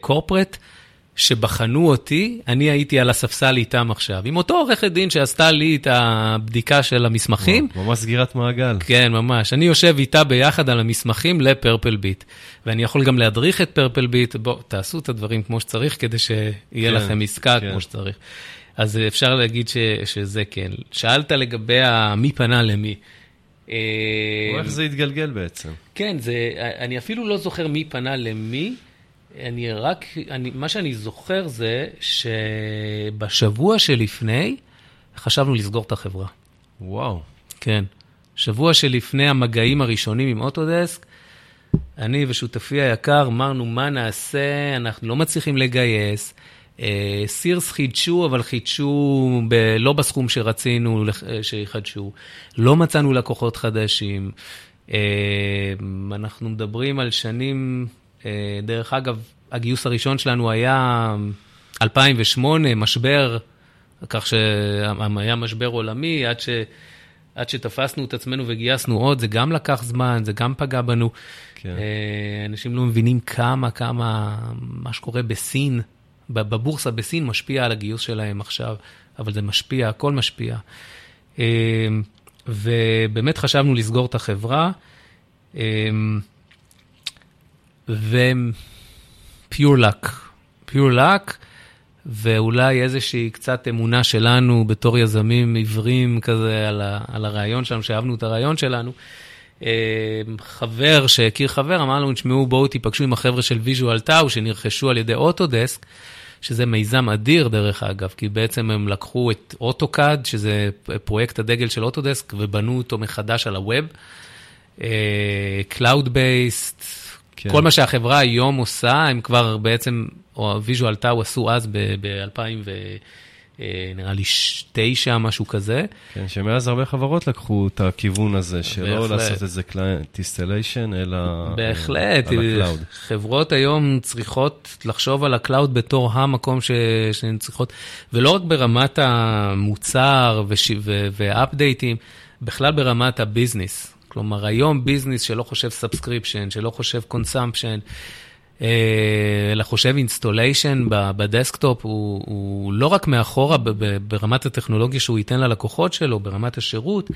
corporate, uh, uh, שבחנו אותי, אני הייתי על הספסל איתם עכשיו. עם אותו עורכת דין שעשתה לי את הבדיקה של המסמכים, וואו, ממש סגירת מעגל. כן, ממש. אני יושב איתה ביחד על המסמכים לפרפל ביט. ואני יכול גם להדריך את פרפל ביט, בואו, תעשו את הדברים כמו שצריך, כדי שיהיה כן, לכם עסקה כן. כמו שצריך. אז אפשר להגיד ש, שזה כן. שאלת לגבי ה- מי פנה למי. אה, איך זה התגלגל בעצם? כן, זה, אני אפילו לא זוכר מי פנה למי. אני רק, אני, מה שאני זוכר זה שבשבוע שלפני חשבנו לסגור את החברה. וואו. כן. שבוע שלפני המגעים הראשונים עם אוטודסק, אני ושותפי היקר אמרנו, מה נעשה? אנחנו לא מצליחים לגייס. סירס חידשו, אבל חידשו ב- לא בסכום שרצינו שיחדשו. לא מצאנו לקוחות חדשים. אנחנו מדברים על שנים, דרך אגב, הגיוס הראשון שלנו היה 2008, משבר, כך שהיה משבר עולמי, עד, ש, עד שתפסנו את עצמנו וגייסנו עוד, זה גם לקח זמן, זה גם פגע בנו. כן. אה, אנשים לא מבינים כמה, כמה מה שקורה בסין, בבורסה בסין משפיע על הגיוס שלהם עכשיו, אבל זה משפיע, הכל משפיע. אה, ובאמת חשבנו לסגור את החברה. ו... pure luck, pure luck, ואולי איזושהי קצת אמונה שלנו בתור יזמים עיוורים כזה על, ה, על הרעיון שלנו, שאהבנו את הרעיון שלנו. אה, חבר שהכיר חבר אמר לנו, תשמעו, בואו תיפגשו עם החבר'ה של ויז'ואל טאו, שנרכשו על ידי אוטודסק, שזה מיזם אדיר דרך אגב, כי בעצם הם לקחו את אוטוקאד, שזה פרויקט הדגל של אוטודסק, ובנו אותו מחדש על ה web. Cloud Based, כן. כל מה שהחברה היום עושה, הם כבר בעצם, או ויז'ואל טאו עשו אז ב-2000 ו... אה, נראה לי תשע, משהו כזה. כן, שמאז הרבה חברות לקחו את הכיוון הזה, שלא בהחלט. לעשות את זה client installation, אלא אה, בהחלט, על ה cloud. חברות היום צריכות לחשוב על ה cloud בתור המקום ש... שהן צריכות, ולא רק ברמת המוצר ו אפדייטים, בכלל ברמת ה business. כלומר, היום business שלא חושב subscription, שלא חושב consumption, אה, אלא חושב installation ב desktop, הוא, הוא לא רק מאחורה ברמת הטכנולוגיה שהוא ייתן ללקוחות שלו, ברמת השירות,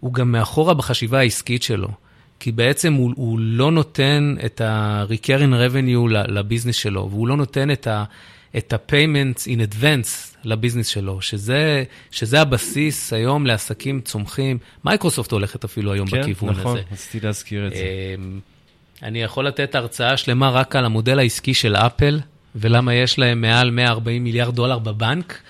הוא גם מאחורה בחשיבה העסקית שלו. כי בעצם הוא, הוא לא נותן את ה-recurring revenue לביזנס שלו, והוא לא נותן את ה... את ה-payments in advance לביזנס שלו, שזה, שזה הבסיס היום לעסקים צומחים. מייקרוסופט הולכת אפילו היום כן, בכיוון נכון, הזה. כן, נכון, רציתי להזכיר את זה. אמ, אני יכול לתת הרצאה שלמה רק על המודל העסקי של אפל, ולמה יש להם מעל 140 מיליארד דולר בבנק.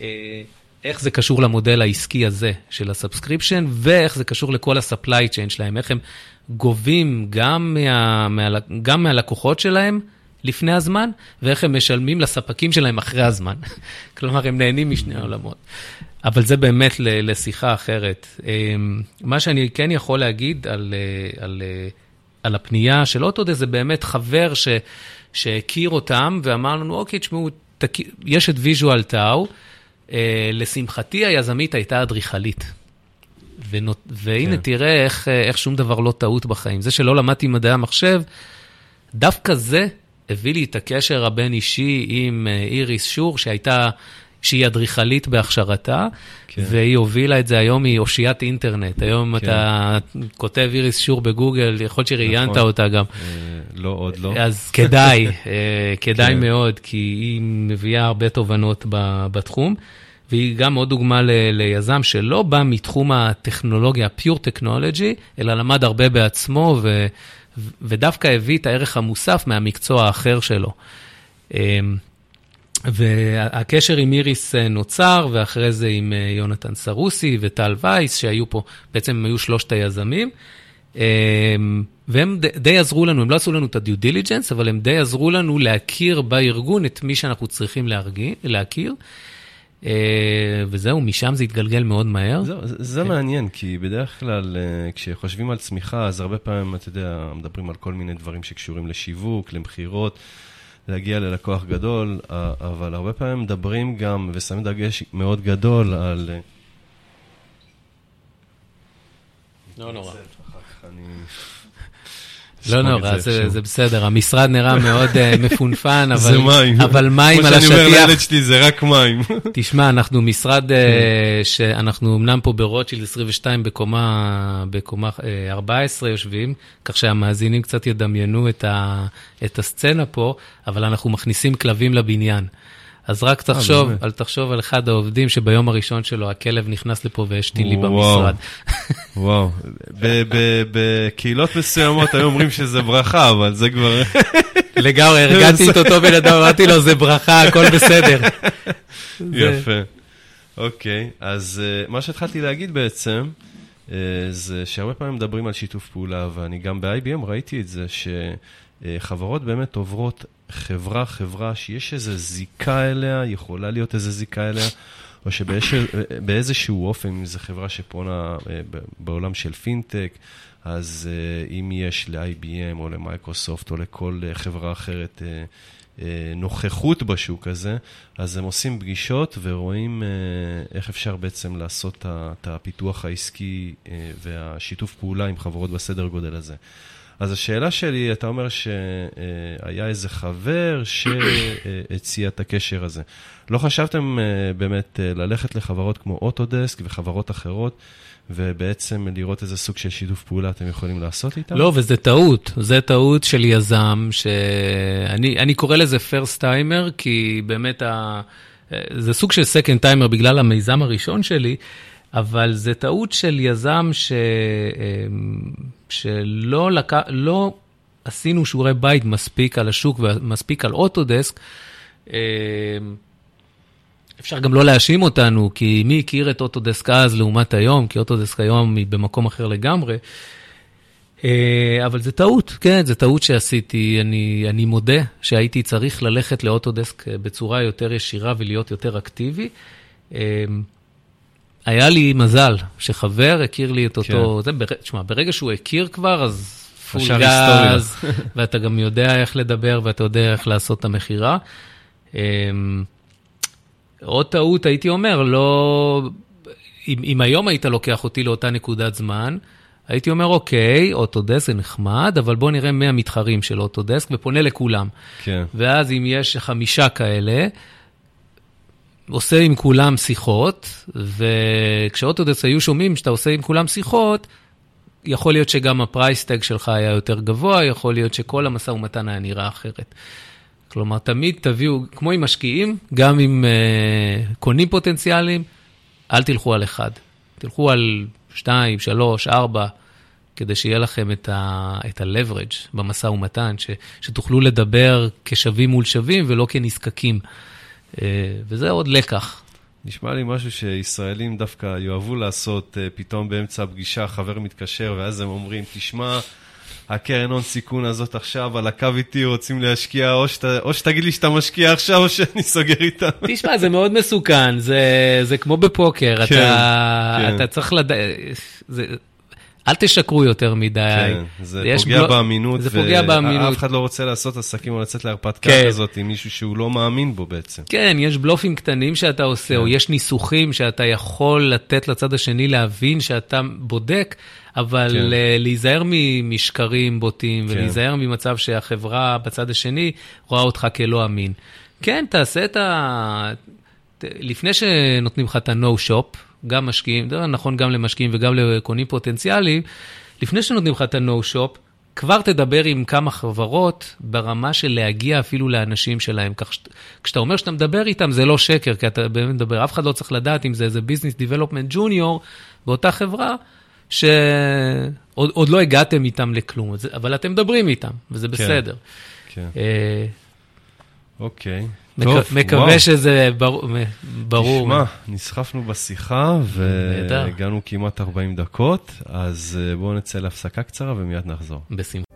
אה, איך זה קשור למודל העסקי הזה של ה subscription, ואיך זה קשור לכל ה-supply chain שלהם, איך הם גובים גם, מה, מה, גם מהלקוחות שלהם, לפני הזמן, ואיך הם משלמים לספקים שלהם אחרי הזמן. כלומר, הם נהנים משני העולמות. אבל זה באמת לשיחה אחרת. אמ, מה שאני כן יכול להגיד על, אה, על, אה, על הפנייה של אוטודסק, זה באמת חבר ש, שהכיר אותם ואמר לנו, אוקיי, תשמעו, יש את ויז'ואל טאו, אה, לשמחתי היזמית הייתה אדריכלית. והנה, כן. תראה איך, איך שום דבר לא טעות בחיים. זה שלא למדתי מדעי המחשב, דווקא זה הביא לי את הקשר הבין-אישי עם אה, איריס שור, שהייתה, שהיא אדריכלית בהכשרתה, כן. והיא הובילה את זה היום, היא אושיית אינטרנט. היום כן. אתה כותב איריס שור בגוגל, יכול להיות שראיינת נכון. אותה גם. אה, לא, עוד לא. אז כדאי, אה, כדאי כן. מאוד, כי היא מביאה הרבה תובנות בתחום. והיא גם עוד דוגמה ל, ליזם שלא בא מתחום הטכנולוגיה, ה-pure technology, אלא למד הרבה בעצמו, ו, ודווקא הביא את הערך המוסף מהמקצוע האחר שלו. אמ, והקשר עם איריס אה, נוצר, ואחרי זה עם אה, יונתן סרוסי וטל וייס, שהיו פה, בעצם הם היו שלושת היזמים. אמ, והם די עזרו לנו, הם לא עשו לנו את הדיו דיליג'נס, אבל הם די עזרו לנו להכיר בארגון את מי שאנחנו צריכים להרגיע, להכיר. אה, וזהו, משם זה התגלגל מאוד מהר. זה, זה כן. מעניין, כי בדרך כלל אה, כשחושבים על צמיחה, אז הרבה פעמים, אתה יודע, מדברים על כל מיני דברים שקשורים לשיווק, למכירות, להגיע ללקוח גדול, אבל הרבה פעמים מדברים גם, ושמים דגש מאוד גדול על... לא נורא. לא נורא, זה, זה בסדר, המשרד נראה מאוד uh, מפונפן, אבל, זה מים. אבל מים על השטיח. כמו שאני אומר לילד שלי, זה רק מים. תשמע, אנחנו משרד uh, שאנחנו אמנם פה ברוטשילד 22 בקומה, בקומה uh, 14 יושבים, כך שהמאזינים קצת ידמיינו את, ה, את הסצנה פה, אבל אנחנו מכניסים כלבים לבניין. אז רק אה, תחשוב, אל תחשוב על אחד העובדים שביום הראשון שלו הכלב נכנס לפה והשתין לי במשרד. וואו, בקהילות מסוימות היו אומרים שזה ברכה, אבל זה כבר... לגמרי, הרגעתי את אותו בן אדם, אמרתי לו, זה ברכה, הכל בסדר. יפה. אוקיי, אז אה, מה שהתחלתי להגיד בעצם, אה, זה שהרבה פעמים מדברים על שיתוף פעולה, ואני גם ב-IBM ראיתי את זה, שחברות באמת עוברות חברה, חברה שיש איזו זיקה אליה, יכולה להיות איזו זיקה אליה, או שבאיזשהו אופן, אם זו חברה שפונה אה, בעולם של פינטק, אז אה, אם יש ל-IBM או למייקרוסופט או לכל אה, חברה אחרת נוכחות בשוק הזה, אז הם עושים פגישות ורואים איך אפשר בעצם לעשות את הפיתוח העסקי והשיתוף פעולה עם חברות בסדר גודל הזה. אז השאלה שלי, אתה אומר שהיה איזה חבר שהציע את הקשר הזה. לא חשבתם אה, באמת אה, ללכת לחברות כמו אוטודסק וחברות אחרות, ובעצם לראות איזה סוג של שיתוף פעולה אתם יכולים לעשות איתם? לא, וזה טעות. זה טעות של יזם, שאני קורא לזה first timer, כי באמת ה... זה סוג של second timer בגלל המיזם הראשון שלי. אבל זה טעות של יזם ש... אמ, שלא לק... לא עשינו שיעורי בית מספיק על השוק ומספיק על אוטודסק. אמ, אפשר גם לא להאשים אותנו, כי מי הכיר את אוטודסק אז לעומת היום, כי אוטודסק היום היא במקום אחר לגמרי. אה, אבל זה טעות, כן, זה טעות שעשיתי. אני, אני מודה שהייתי צריך ללכת לאוטודסק בצורה יותר ישירה ולהיות יותר אקטיבי. היה לי מזל שחבר הכיר לי את אותו, כן. זה. תשמע, ברגע שהוא הכיר כבר, אז פול גז, ואתה גם יודע איך לדבר ואתה יודע איך לעשות את המכירה. אמ, עוד טעות, הייתי אומר, לא... אם, אם היום היית לוקח אותי לאותה נקודת זמן, הייתי אומר, אוקיי, אוטודסק זה נחמד, אבל בוא נראה מי המתחרים של אוטודסק, ופונה לכולם. כן. ואז אם יש חמישה כאלה, עושה עם כולם שיחות, וכשאוטודסק היו שומעים שאתה עושה עם כולם שיחות, יכול להיות שגם ה price tag שלך היה יותר גבוה, יכול להיות שכל המשא ומתן היה נראה אחרת. כלומר, תמיד תביאו, כמו עם משקיעים, גם עם uh, קונים פוטנציאליים, אל תלכו על אחד. תלכו על שתיים, שלוש, ארבע, כדי שיהיה לכם את ה-leverage במשא ומתן, ש, שתוכלו לדבר כשווים מול שווים ולא כנזקקים. אה, וזה עוד לקח. נשמע לי משהו שישראלים דווקא יאהבו לעשות, אה, פתאום באמצע הפגישה חבר מתקשר, ואז הם אומרים, תשמע, הקרן הון סיכון הזאת עכשיו על הקו איתי רוצים להשקיע, או, שת, או שתגיד לי שאתה משקיע עכשיו, או שאני סוגר איתם. תשמע, זה מאוד מסוכן, זה, זה כמו בפוקר, כן, אתה, כן. אתה צריך לדעת, אל תשקרו יותר מדי. כן, זה פוגע בלו... באמינות. זה פוגע באמינות. ואף אחד לא רוצה לעשות עסקים או לצאת להרפתקה כן. כזאת עם מישהו שהוא לא מאמין בו בעצם. כן, יש בלופים קטנים שאתה עושה, כן. או יש ניסוחים שאתה יכול לתת לצד השני להבין שאתה בודק, אבל כן. להיזהר משקרים בוטים, כן. ולהיזהר ממצב שהחברה בצד השני רואה אותך כלא אמין. כן, תעשה את ה... לפני שנותנים לך את ה-no-shop, גם משקיעים, זה נכון גם למשקיעים וגם לקונים פוטנציאליים, לפני שנותנים לך את ה-no-shop, כבר תדבר עם כמה חברות ברמה של להגיע אפילו לאנשים שלהם. כך כשאתה אומר שאתה מדבר איתם, זה לא שקר, כי אתה באמת מדבר, אף אחד לא צריך לדעת אם זה איזה ביזנס דיבלופמנט ג'וניור באותה חברה, שעוד לא הגעתם איתם לכלום, אבל אתם מדברים איתם, וזה כן, בסדר. כן. אה, אוקיי. טוב, מקווה וואו. שזה ברור. ברור. תשמע, נסחפנו בשיחה והגענו כמעט 40 דקות, אז אה, בואו נצא להפסקה קצרה ומיד נחזור. בשמחה.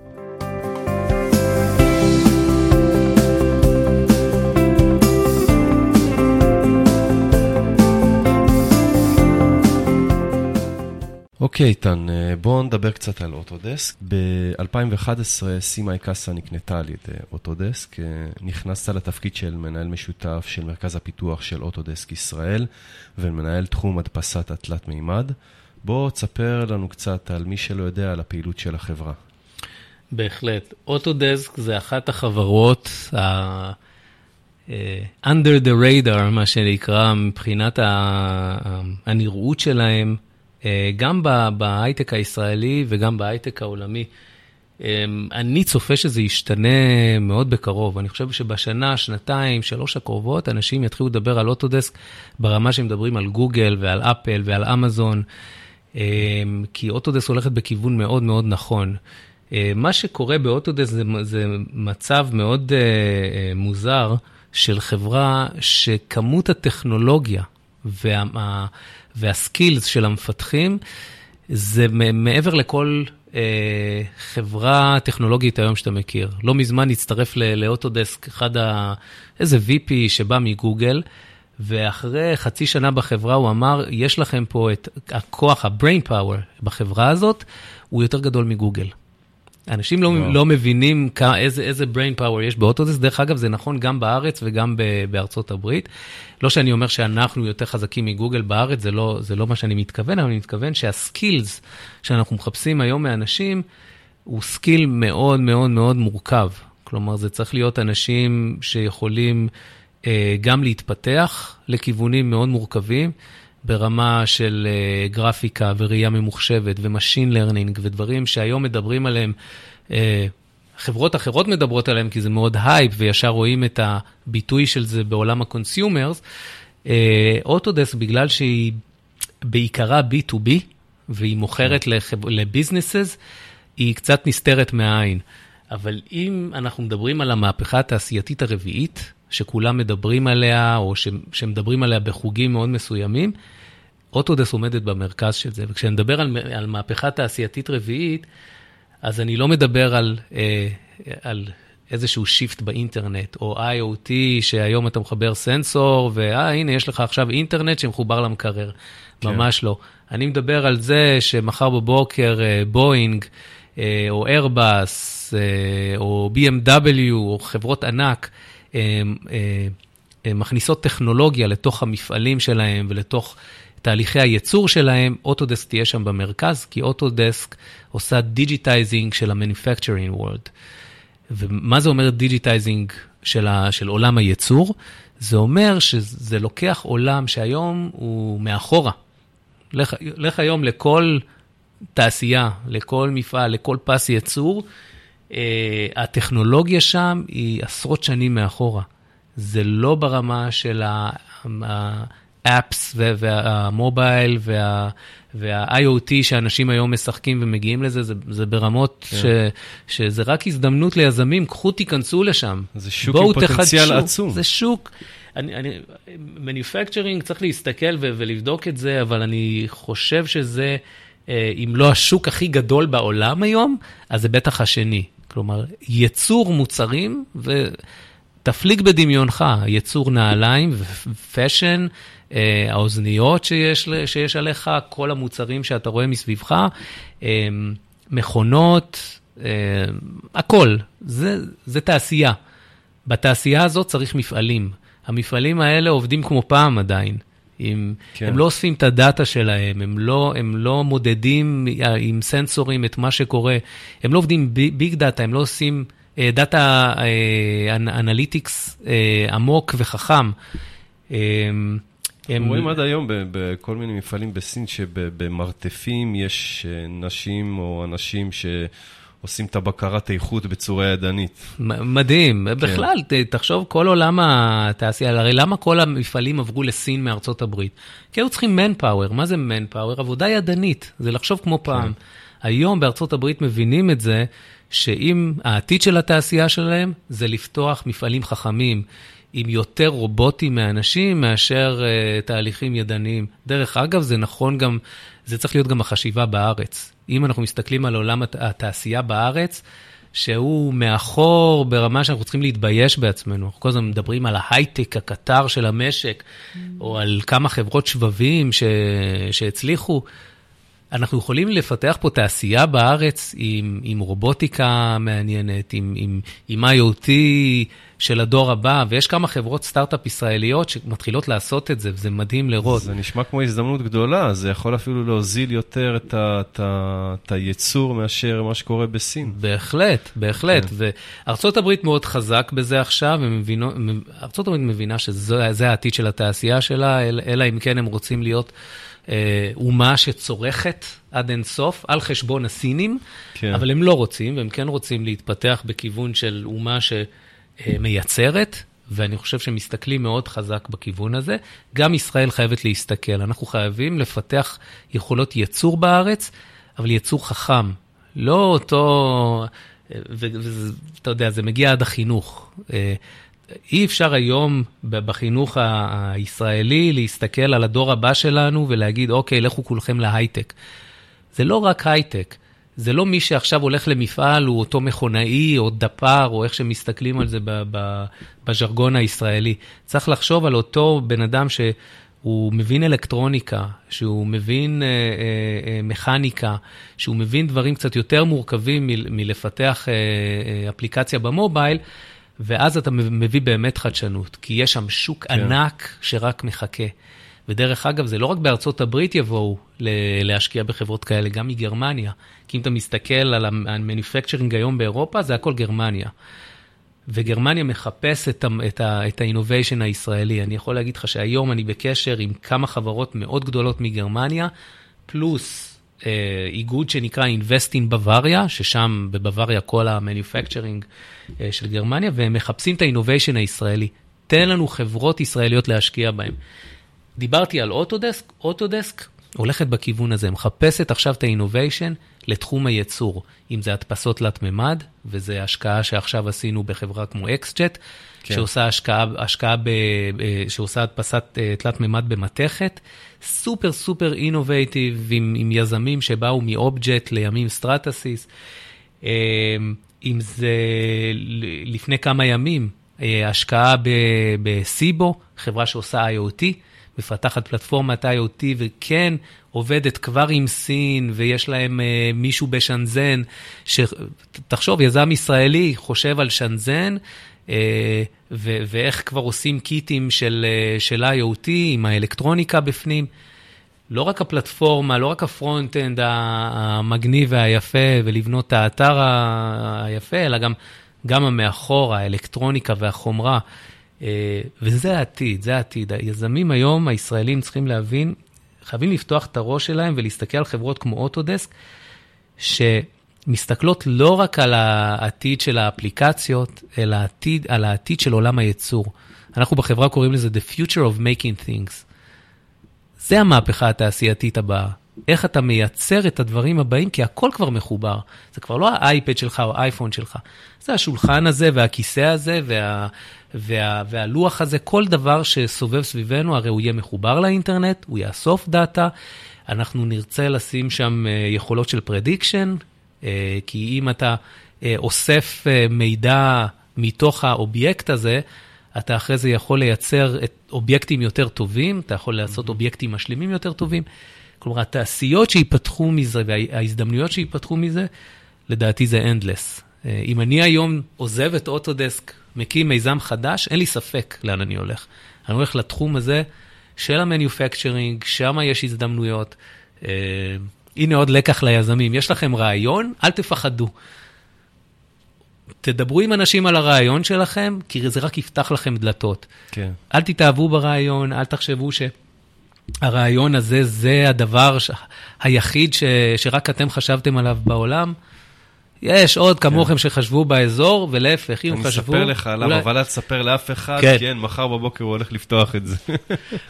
אוקיי, איתן, אה, בואו נדבר קצת על אוטודסק. ב-2011 סימאי קאסה נקנתה על ידי אוטודסק. אה, נכנסת לתפקיד של מנהל משותף של מרכז הפיתוח של אוטודסק ישראל ומנהל תחום הדפסת התלת מימד. בוא תספר לנו קצת על מי שלא יודע על הפעילות של החברה. בהחלט. אוטודסק זה אחת החברות ה... אה, under the radar, מה שנקרא, מבחינת הנראות שלהם. אה, גם בהייטק הישראלי וגם בהייטק העולמי. אה, אני צופה שזה ישתנה מאוד בקרוב. אני חושב שבשנה, שנתיים, שלוש הקרובות, אנשים יתחילו לדבר על אוטודסק ברמה שהם מדברים על גוגל ועל אפל ועל אמזון, אה, כי אוטודסק הולכת בכיוון מאוד מאוד נכון. מה שקורה באוטודסק זה, זה מצב מאוד מוזר של חברה שכמות הטכנולוגיה וה, והסקילס של המפתחים, זה מעבר לכל אה, חברה טכנולוגית היום שאתה מכיר. לא מזמן הצטרף לאוטודסק אחד ה... איזה VP שבא מגוגל, ואחרי חצי שנה בחברה הוא אמר, יש לכם פה את הכוח, ה-brain power בחברה הזאת, הוא יותר גדול מגוגל. אנשים לא, לא מבינים כמה, איזה, איזה brain power יש באוטודסק. דרך אגב, זה נכון גם בארץ וגם ב, בארצות הברית. לא שאני אומר שאנחנו יותר חזקים מגוגל בארץ, זה לא, זה לא מה שאני מתכוון, אבל אני מתכוון שה skills שאנחנו מחפשים היום מאנשים, הוא skill מאוד מאוד מאוד מורכב. כלומר, זה צריך להיות אנשים שיכולים אה, גם להתפתח לכיוונים מאוד מורכבים. ברמה של uh, גרפיקה וראייה ממוחשבת ו machine learning ודברים שהיום מדברים עליהם, uh, חברות אחרות מדברות עליהם כי זה מאוד הייפ וישר רואים את הביטוי של זה בעולם ה consumers. אוטודסק, uh, בגלל שהיא בעיקרה B2B והיא מוכרת לחב... ל businesses, היא קצת נסתרת מהעין. אבל אם אנחנו מדברים על המהפכה התעשייתית הרביעית, שכולם מדברים עליה, או ש, שמדברים עליה בחוגים מאוד מסוימים, אוטודסק עומדת במרכז של זה. וכשאני מדבר על, על מהפכה תעשייתית רביעית, אז אני לא מדבר על, אה, על איזשהו shift באינטרנט, או IoT, שהיום אתה מחבר sensor, ואה, הנה, יש לך עכשיו אינטרנט שמחובר למקרר. כן. ממש לא. אני מדבר על זה שמחר בבוקר אה, בואינג, אה, או איירבאס, אה, או BMW, או חברות ענק, אה, אה, מכניסות טכנולוגיה לתוך המפעלים שלהם ולתוך תהליכי הייצור שלהם, אוטודסק תהיה שם במרכז, כי אוטודסק עושה digitizing של ה-manufacturing world. ומה זה אומר digitizing של, של עולם הייצור? זה אומר שזה לוקח עולם שהיום הוא מאחורה. לך, לך היום לכל תעשייה, לכל מפעל, לכל פס ייצור, אה, הטכנולוגיה שם היא עשרות שנים מאחורה. זה לא ברמה של ה... ה-apps וה-mobile וה... וה-IoT שאנשים היום משחקים ומגיעים לזה, זה, זה ברמות כן. ש, שזה רק הזדמנות ליזמים, קחו תיכנסו לשם. זה שוק עם פוטנציאל תחדשו. עצום. זה שוק. אני, אני, מניפקצ'רינג, צריך להסתכל ו, ולבדוק את זה, אבל אני חושב שזה, אה, אם לא השוק הכי גדול בעולם היום, אז זה בטח השני. כלומר, ייצור מוצרים, ותפליג בדמיונך, ייצור נעליים ו-fashion, האוזניות שיש, שיש עליך, כל המוצרים שאתה רואה מסביבך, אה, מכונות, אה, הכל. זה, זה תעשייה. בתעשייה הזאת צריך מפעלים. המפעלים האלה עובדים כמו פעם עדיין. עם, כן. הם לא אוספים את הדאטה שלהם, הם לא, הם לא מודדים עם סנסורים את מה שקורה, הם לא עובדים ביג דאטה, הם לא עושים data analytics עמוק וחכם. הם רואים עד היום בכל מיני מפעלים בסין שבמרתפים יש אה, נשים או אנשים שעושים את הבקרת איכות בצורה ידנית. מדהים. כן. בכלל, תחשוב, כל עולם התעשייה, הרי למה כל המפעלים עברו לסין מארצות הברית? כי היו צריכים manpower. מה זה manpower? עבודה ידנית, זה לחשוב כמו פעם. כן. היום בארצות הברית מבינים את זה, שאם העתיד של התעשייה שלהם זה לפתוח מפעלים חכמים. עם יותר רובוטים מאנשים מאשר uh, תהליכים ידניים. דרך אגב, זה נכון גם, זה צריך להיות גם החשיבה בארץ. אם אנחנו מסתכלים על עולם הת, התעשייה בארץ, שהוא מאחור ברמה שאנחנו צריכים להתבייש בעצמנו. אנחנו כל הזמן מדברים על ההייטק, הקטר של המשק, mm. או על כמה חברות שבבים ש... שהצליחו. אנחנו יכולים לפתח פה תעשייה בארץ עם, עם רובוטיקה מעניינת, עם, עם, עם IoT של הדור הבא, ויש כמה חברות סטארט-אפ ישראליות שמתחילות לעשות את זה, וזה מדהים לראות. זה נשמע כמו הזדמנות גדולה, זה יכול אפילו להוזיל יותר את, ה, את, ה, את הייצור מאשר מה שקורה בסין. בהחלט, בהחלט. כן. וארה"ב מאוד חזק בזה עכשיו, ארה"ב מבינה שזה העתיד של התעשייה שלה, אלא אם כן הם רוצים להיות... אה, אומה שצורכת עד אין סוף על חשבון הסינים, כן. אבל הם לא רוצים, והם כן רוצים להתפתח בכיוון של אומה שמייצרת, ואני חושב שהם מסתכלים מאוד חזק בכיוון הזה. גם ישראל חייבת להסתכל, אנחנו חייבים לפתח יכולות ייצור בארץ, אבל ייצור חכם, לא אותו... ואתה יודע, זה מגיע עד החינוך. אי אפשר היום בחינוך הישראלי להסתכל על הדור הבא שלנו ולהגיד, אוקיי, לכו כולכם להייטק. זה לא רק הייטק, זה לא מי שעכשיו הולך למפעל, הוא אותו מכונאי או דפר, או איך שמסתכלים על זה בז'רגון הישראלי. צריך לחשוב על אותו בן אדם שהוא מבין אלקטרוניקה, שהוא מבין אה, אה, אה, מכניקה, שהוא מבין דברים קצת יותר מורכבים מלפתח אה, אה, אפליקציה במובייל, ואז אתה מביא באמת חדשנות, כי יש שם שוק כן. ענק שרק מחכה. ודרך אגב, זה לא רק בארצות הברית יבואו להשקיע בחברות כאלה, גם מגרמניה. כי אם אתה מסתכל על ה-manufacturing היום באירופה, זה הכל גרמניה. וגרמניה מחפש את, את, את ה-innovation הישראלי. אני יכול להגיד לך שהיום אני בקשר עם כמה חברות מאוד גדולות מגרמניה, פלוס איגוד שנקרא Invest in Bavaria, ששם בבוואריה כל ה-manufacturing אה, של גרמניה, והם מחפשים את ה-innovation הישראלי. תן לנו חברות ישראליות להשקיע בהן. דיברתי על אוטודסק, אוטודסק הולכת בכיוון הזה, מחפשת עכשיו את ה-innovation לתחום הייצור, אם זה הדפסות תלת-ממד, וזו השקעה שעכשיו עשינו בחברה כמו אקסג'ט, כן. שעושה השקעה, השקעה ב, שעושה הדפסת אה, תלת-ממד במתכת, סופר סופר innovative עם, עם יזמים שבאו מאובג'ט לימים סטרטסיס. אה, אם זה לפני כמה ימים, אה, השקעה בסיבו, חברה שעושה IoT. מפתחת פלטפורמת IoT וכן עובדת כבר עם סין ויש להם אה, מישהו בשנזן, תחשוב, יזם ישראלי חושב על שנזן, ו- ואיך כבר עושים קיטים של, אה, של IoT עם האלקטרוניקה בפנים. לא רק הפלטפורמה, לא רק ה-front-end המגניב והיפה ולבנות את האתר היפה, אלא גם, גם המאחור, האלקטרוניקה והחומרה. אה, וזה העתיד, זה העתיד. היזמים היום, הישראלים צריכים להבין, חייבים לפתוח את הראש שלהם ולהסתכל על חברות כמו אוטודסק, שמסתכלות לא רק על העתיד של האפליקציות, אלא העתיד, על העתיד של עולם הייצור. אנחנו בחברה קוראים לזה The Future of Making Things. זה המהפכה התעשייתית הבאה. איך אתה מייצר את הדברים הבאים, כי הכל כבר מחובר. זה כבר לא האייפד שלך או האייפון שלך. זה השולחן הזה והכיסא הזה וה, וה, והלוח הזה, כל דבר שסובב סביבנו, הרי הוא יהיה מחובר לאינטרנט, הוא יאסוף דאטה, אנחנו נרצה לשים שם אה, יכולות של prediction, כי אם אתה אה, אוסף מידע מתוך האובייקט הזה, אתה אחרי זה יכול לייצר את אובייקטים יותר טובים, אתה יכול לעשות אובייקטים משלימים יותר טובים. כלומר, התעשיות שייפתחו מזה וההזדמנויות שייפתחו מזה, לדעתי זה endless. אם אני היום עוזב את אוטודסק מקים מיזם חדש, אין לי ספק לאן אני הולך. אני הולך לתחום הזה של המניופקצ'רינג, שם יש הזדמנויות. הנה עוד לקח ליזמים, יש לכם רעיון, אל תפחדו. תדברו עם אנשים על הרעיון שלכם, כי זה רק יפתח לכם דלתות. כן. אל תתאהבו ברעיון, אל תחשבו שהרעיון הזה זה הדבר ש... היחיד ש... שרק אתם חשבתם עליו בעולם. יש עוד כמוכם כן. שחשבו באזור, ולהפך, אם חשבו... אני אספר לך עליו, אולי... אבל אל תספר לאף אחד, כן. כן, מחר בבוקר הוא הולך לפתוח את זה.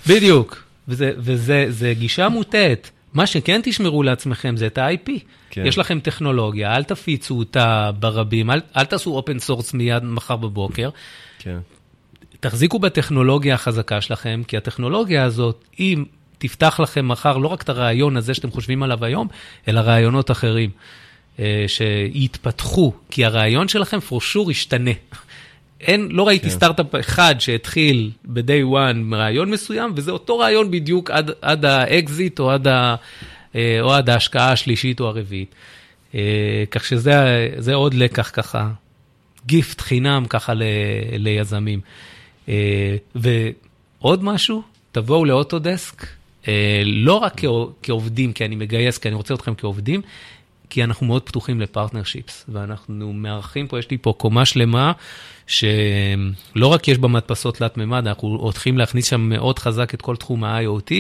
בדיוק, וזה גישה מוטעת. מה שכן תשמרו לעצמכם זה את ה-IP. כן. יש לכם טכנולוגיה, אל תפיצו אותה ברבים, אל, אל תעשו open source מיד מחר בבוקר. כן. תחזיקו בטכנולוגיה החזקה שלכם, כי הטכנולוגיה הזאת, אם תפתח לכם מחר לא רק את הרעיון הזה שאתם חושבים עליו היום, אלא רעיונות אחרים. אה, שיתפתחו, כי הרעיון שלכם for sure ישתנה. אין, לא ראיתי כן. סטארט-אפ אחד שהתחיל ב-day one רעיון מסוים, וזה אותו רעיון בדיוק עד, עד האקזיט או עד, ה, אה, או עד ההשקעה השלישית או הרביעית. אה, כך שזה עוד לקח ככה, gift חינם ככה ל, ליזמים. ועוד משהו, תבואו לאוטודסק, לא רק כעובדים, כי אני מגייס, כי אני רוצה אתכם כעובדים, כי אנחנו מאוד פתוחים ל-partnerships, ואנחנו מארחים פה, יש לי פה קומה שלמה, שלא רק יש בה מדפסות תלת-ממד, אנחנו הולכים להכניס שם מאוד חזק את כל תחום ה-IoT,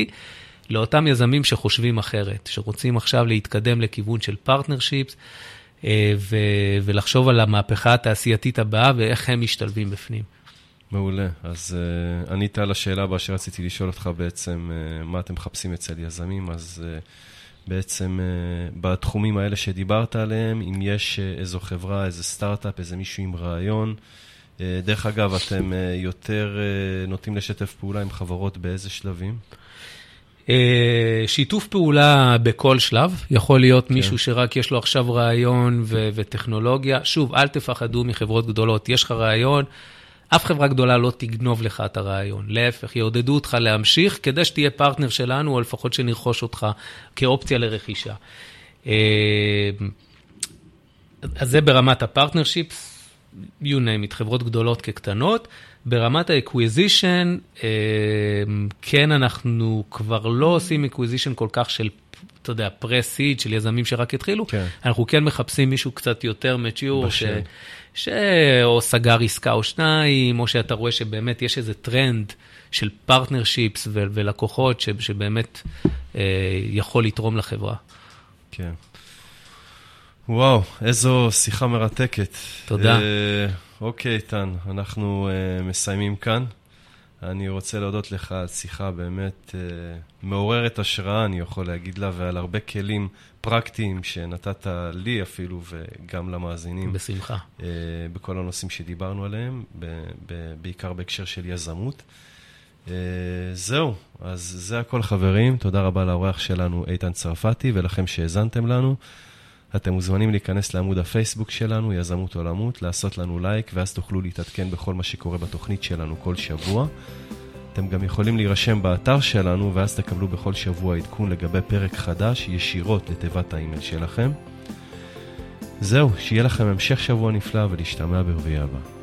לאותם יזמים שחושבים אחרת, שרוצים עכשיו להתקדם לכיוון של partnerships, אה, ולחשוב על המהפכה התעשייתית הבאה ואיך הם משתלבים בפנים. מעולה. אז uh, ענית על השאלה הבאה שרציתי לשאול אותך בעצם, uh, מה אתם מחפשים אצל יזמים, אז... Uh, בעצם אה, בתחומים האלה שדיברת עליהם, אם יש אה, איזו חברה, איזה סטארט-אפ, איזה מישהו עם רעיון. אה, דרך אגב, אתם יותר נוטים לשתף פעולה עם חברות באיזה שלבים? שיתוף פעולה בכל שלב, יכול להיות כן. מישהו שרק יש לו עכשיו רעיון ו- וטכנולוגיה. שוב, אל תפחדו מחברות גדולות, יש לך רעיון, אף חברה גדולה לא תגנוב לך את הרעיון. להפך, יעודדו אותך להמשיך כדי שתהיה פרטנר שלנו, או לפחות שנרכוש אותך כאופציה לרכישה. אה, אז זה ברמת ה-partnerships, you name it, חברות גדולות כקטנות. ברמת האקוויזישן, אה, כן, אנחנו כבר לא עושים acquisition כל כך של, אתה יודע, pre-seed של יזמים שרק התחילו, כן. אנחנו כן מחפשים מישהו קצת יותר mature, ש... שאו סגר עסקה או שניים, או שאתה רואה שבאמת יש איזה טרנד של partnerships ו- ולקוחות ש- שבאמת אה, יכול לתרום לחברה. כן. וואו, איזו שיחה מרתקת. תודה. אה, אוקיי, איתן, אנחנו אה, מסיימים כאן. אני רוצה להודות לך על שיחה באמת אה, מעוררת השראה, אני יכול להגיד לה, ועל הרבה כלים פרקטיים שנתת לי אפילו, וגם למאזינים. בשמחה. אה, בכל הנושאים שדיברנו עליהם, ב- ב- בעיקר בהקשר של יזמות. אה, זהו, אז זה הכל חברים. תודה רבה לאורח שלנו, איתן צרפתי, ולכם שהאזנתם לנו. אתם מוזמנים להיכנס לעמוד הפייסבוק שלנו, יזמות עולמות, לעשות לנו לייק, ואז תוכלו להתעדכן בכל מה שקורה בתוכנית שלנו כל שבוע. אתם גם יכולים להירשם באתר שלנו, ואז תקבלו בכל שבוע עדכון לגבי פרק חדש ישירות לתיבת האימייל שלכם. זהו, שיהיה לכם המשך שבוע נפלא ולהשתמע ברביעי הבא.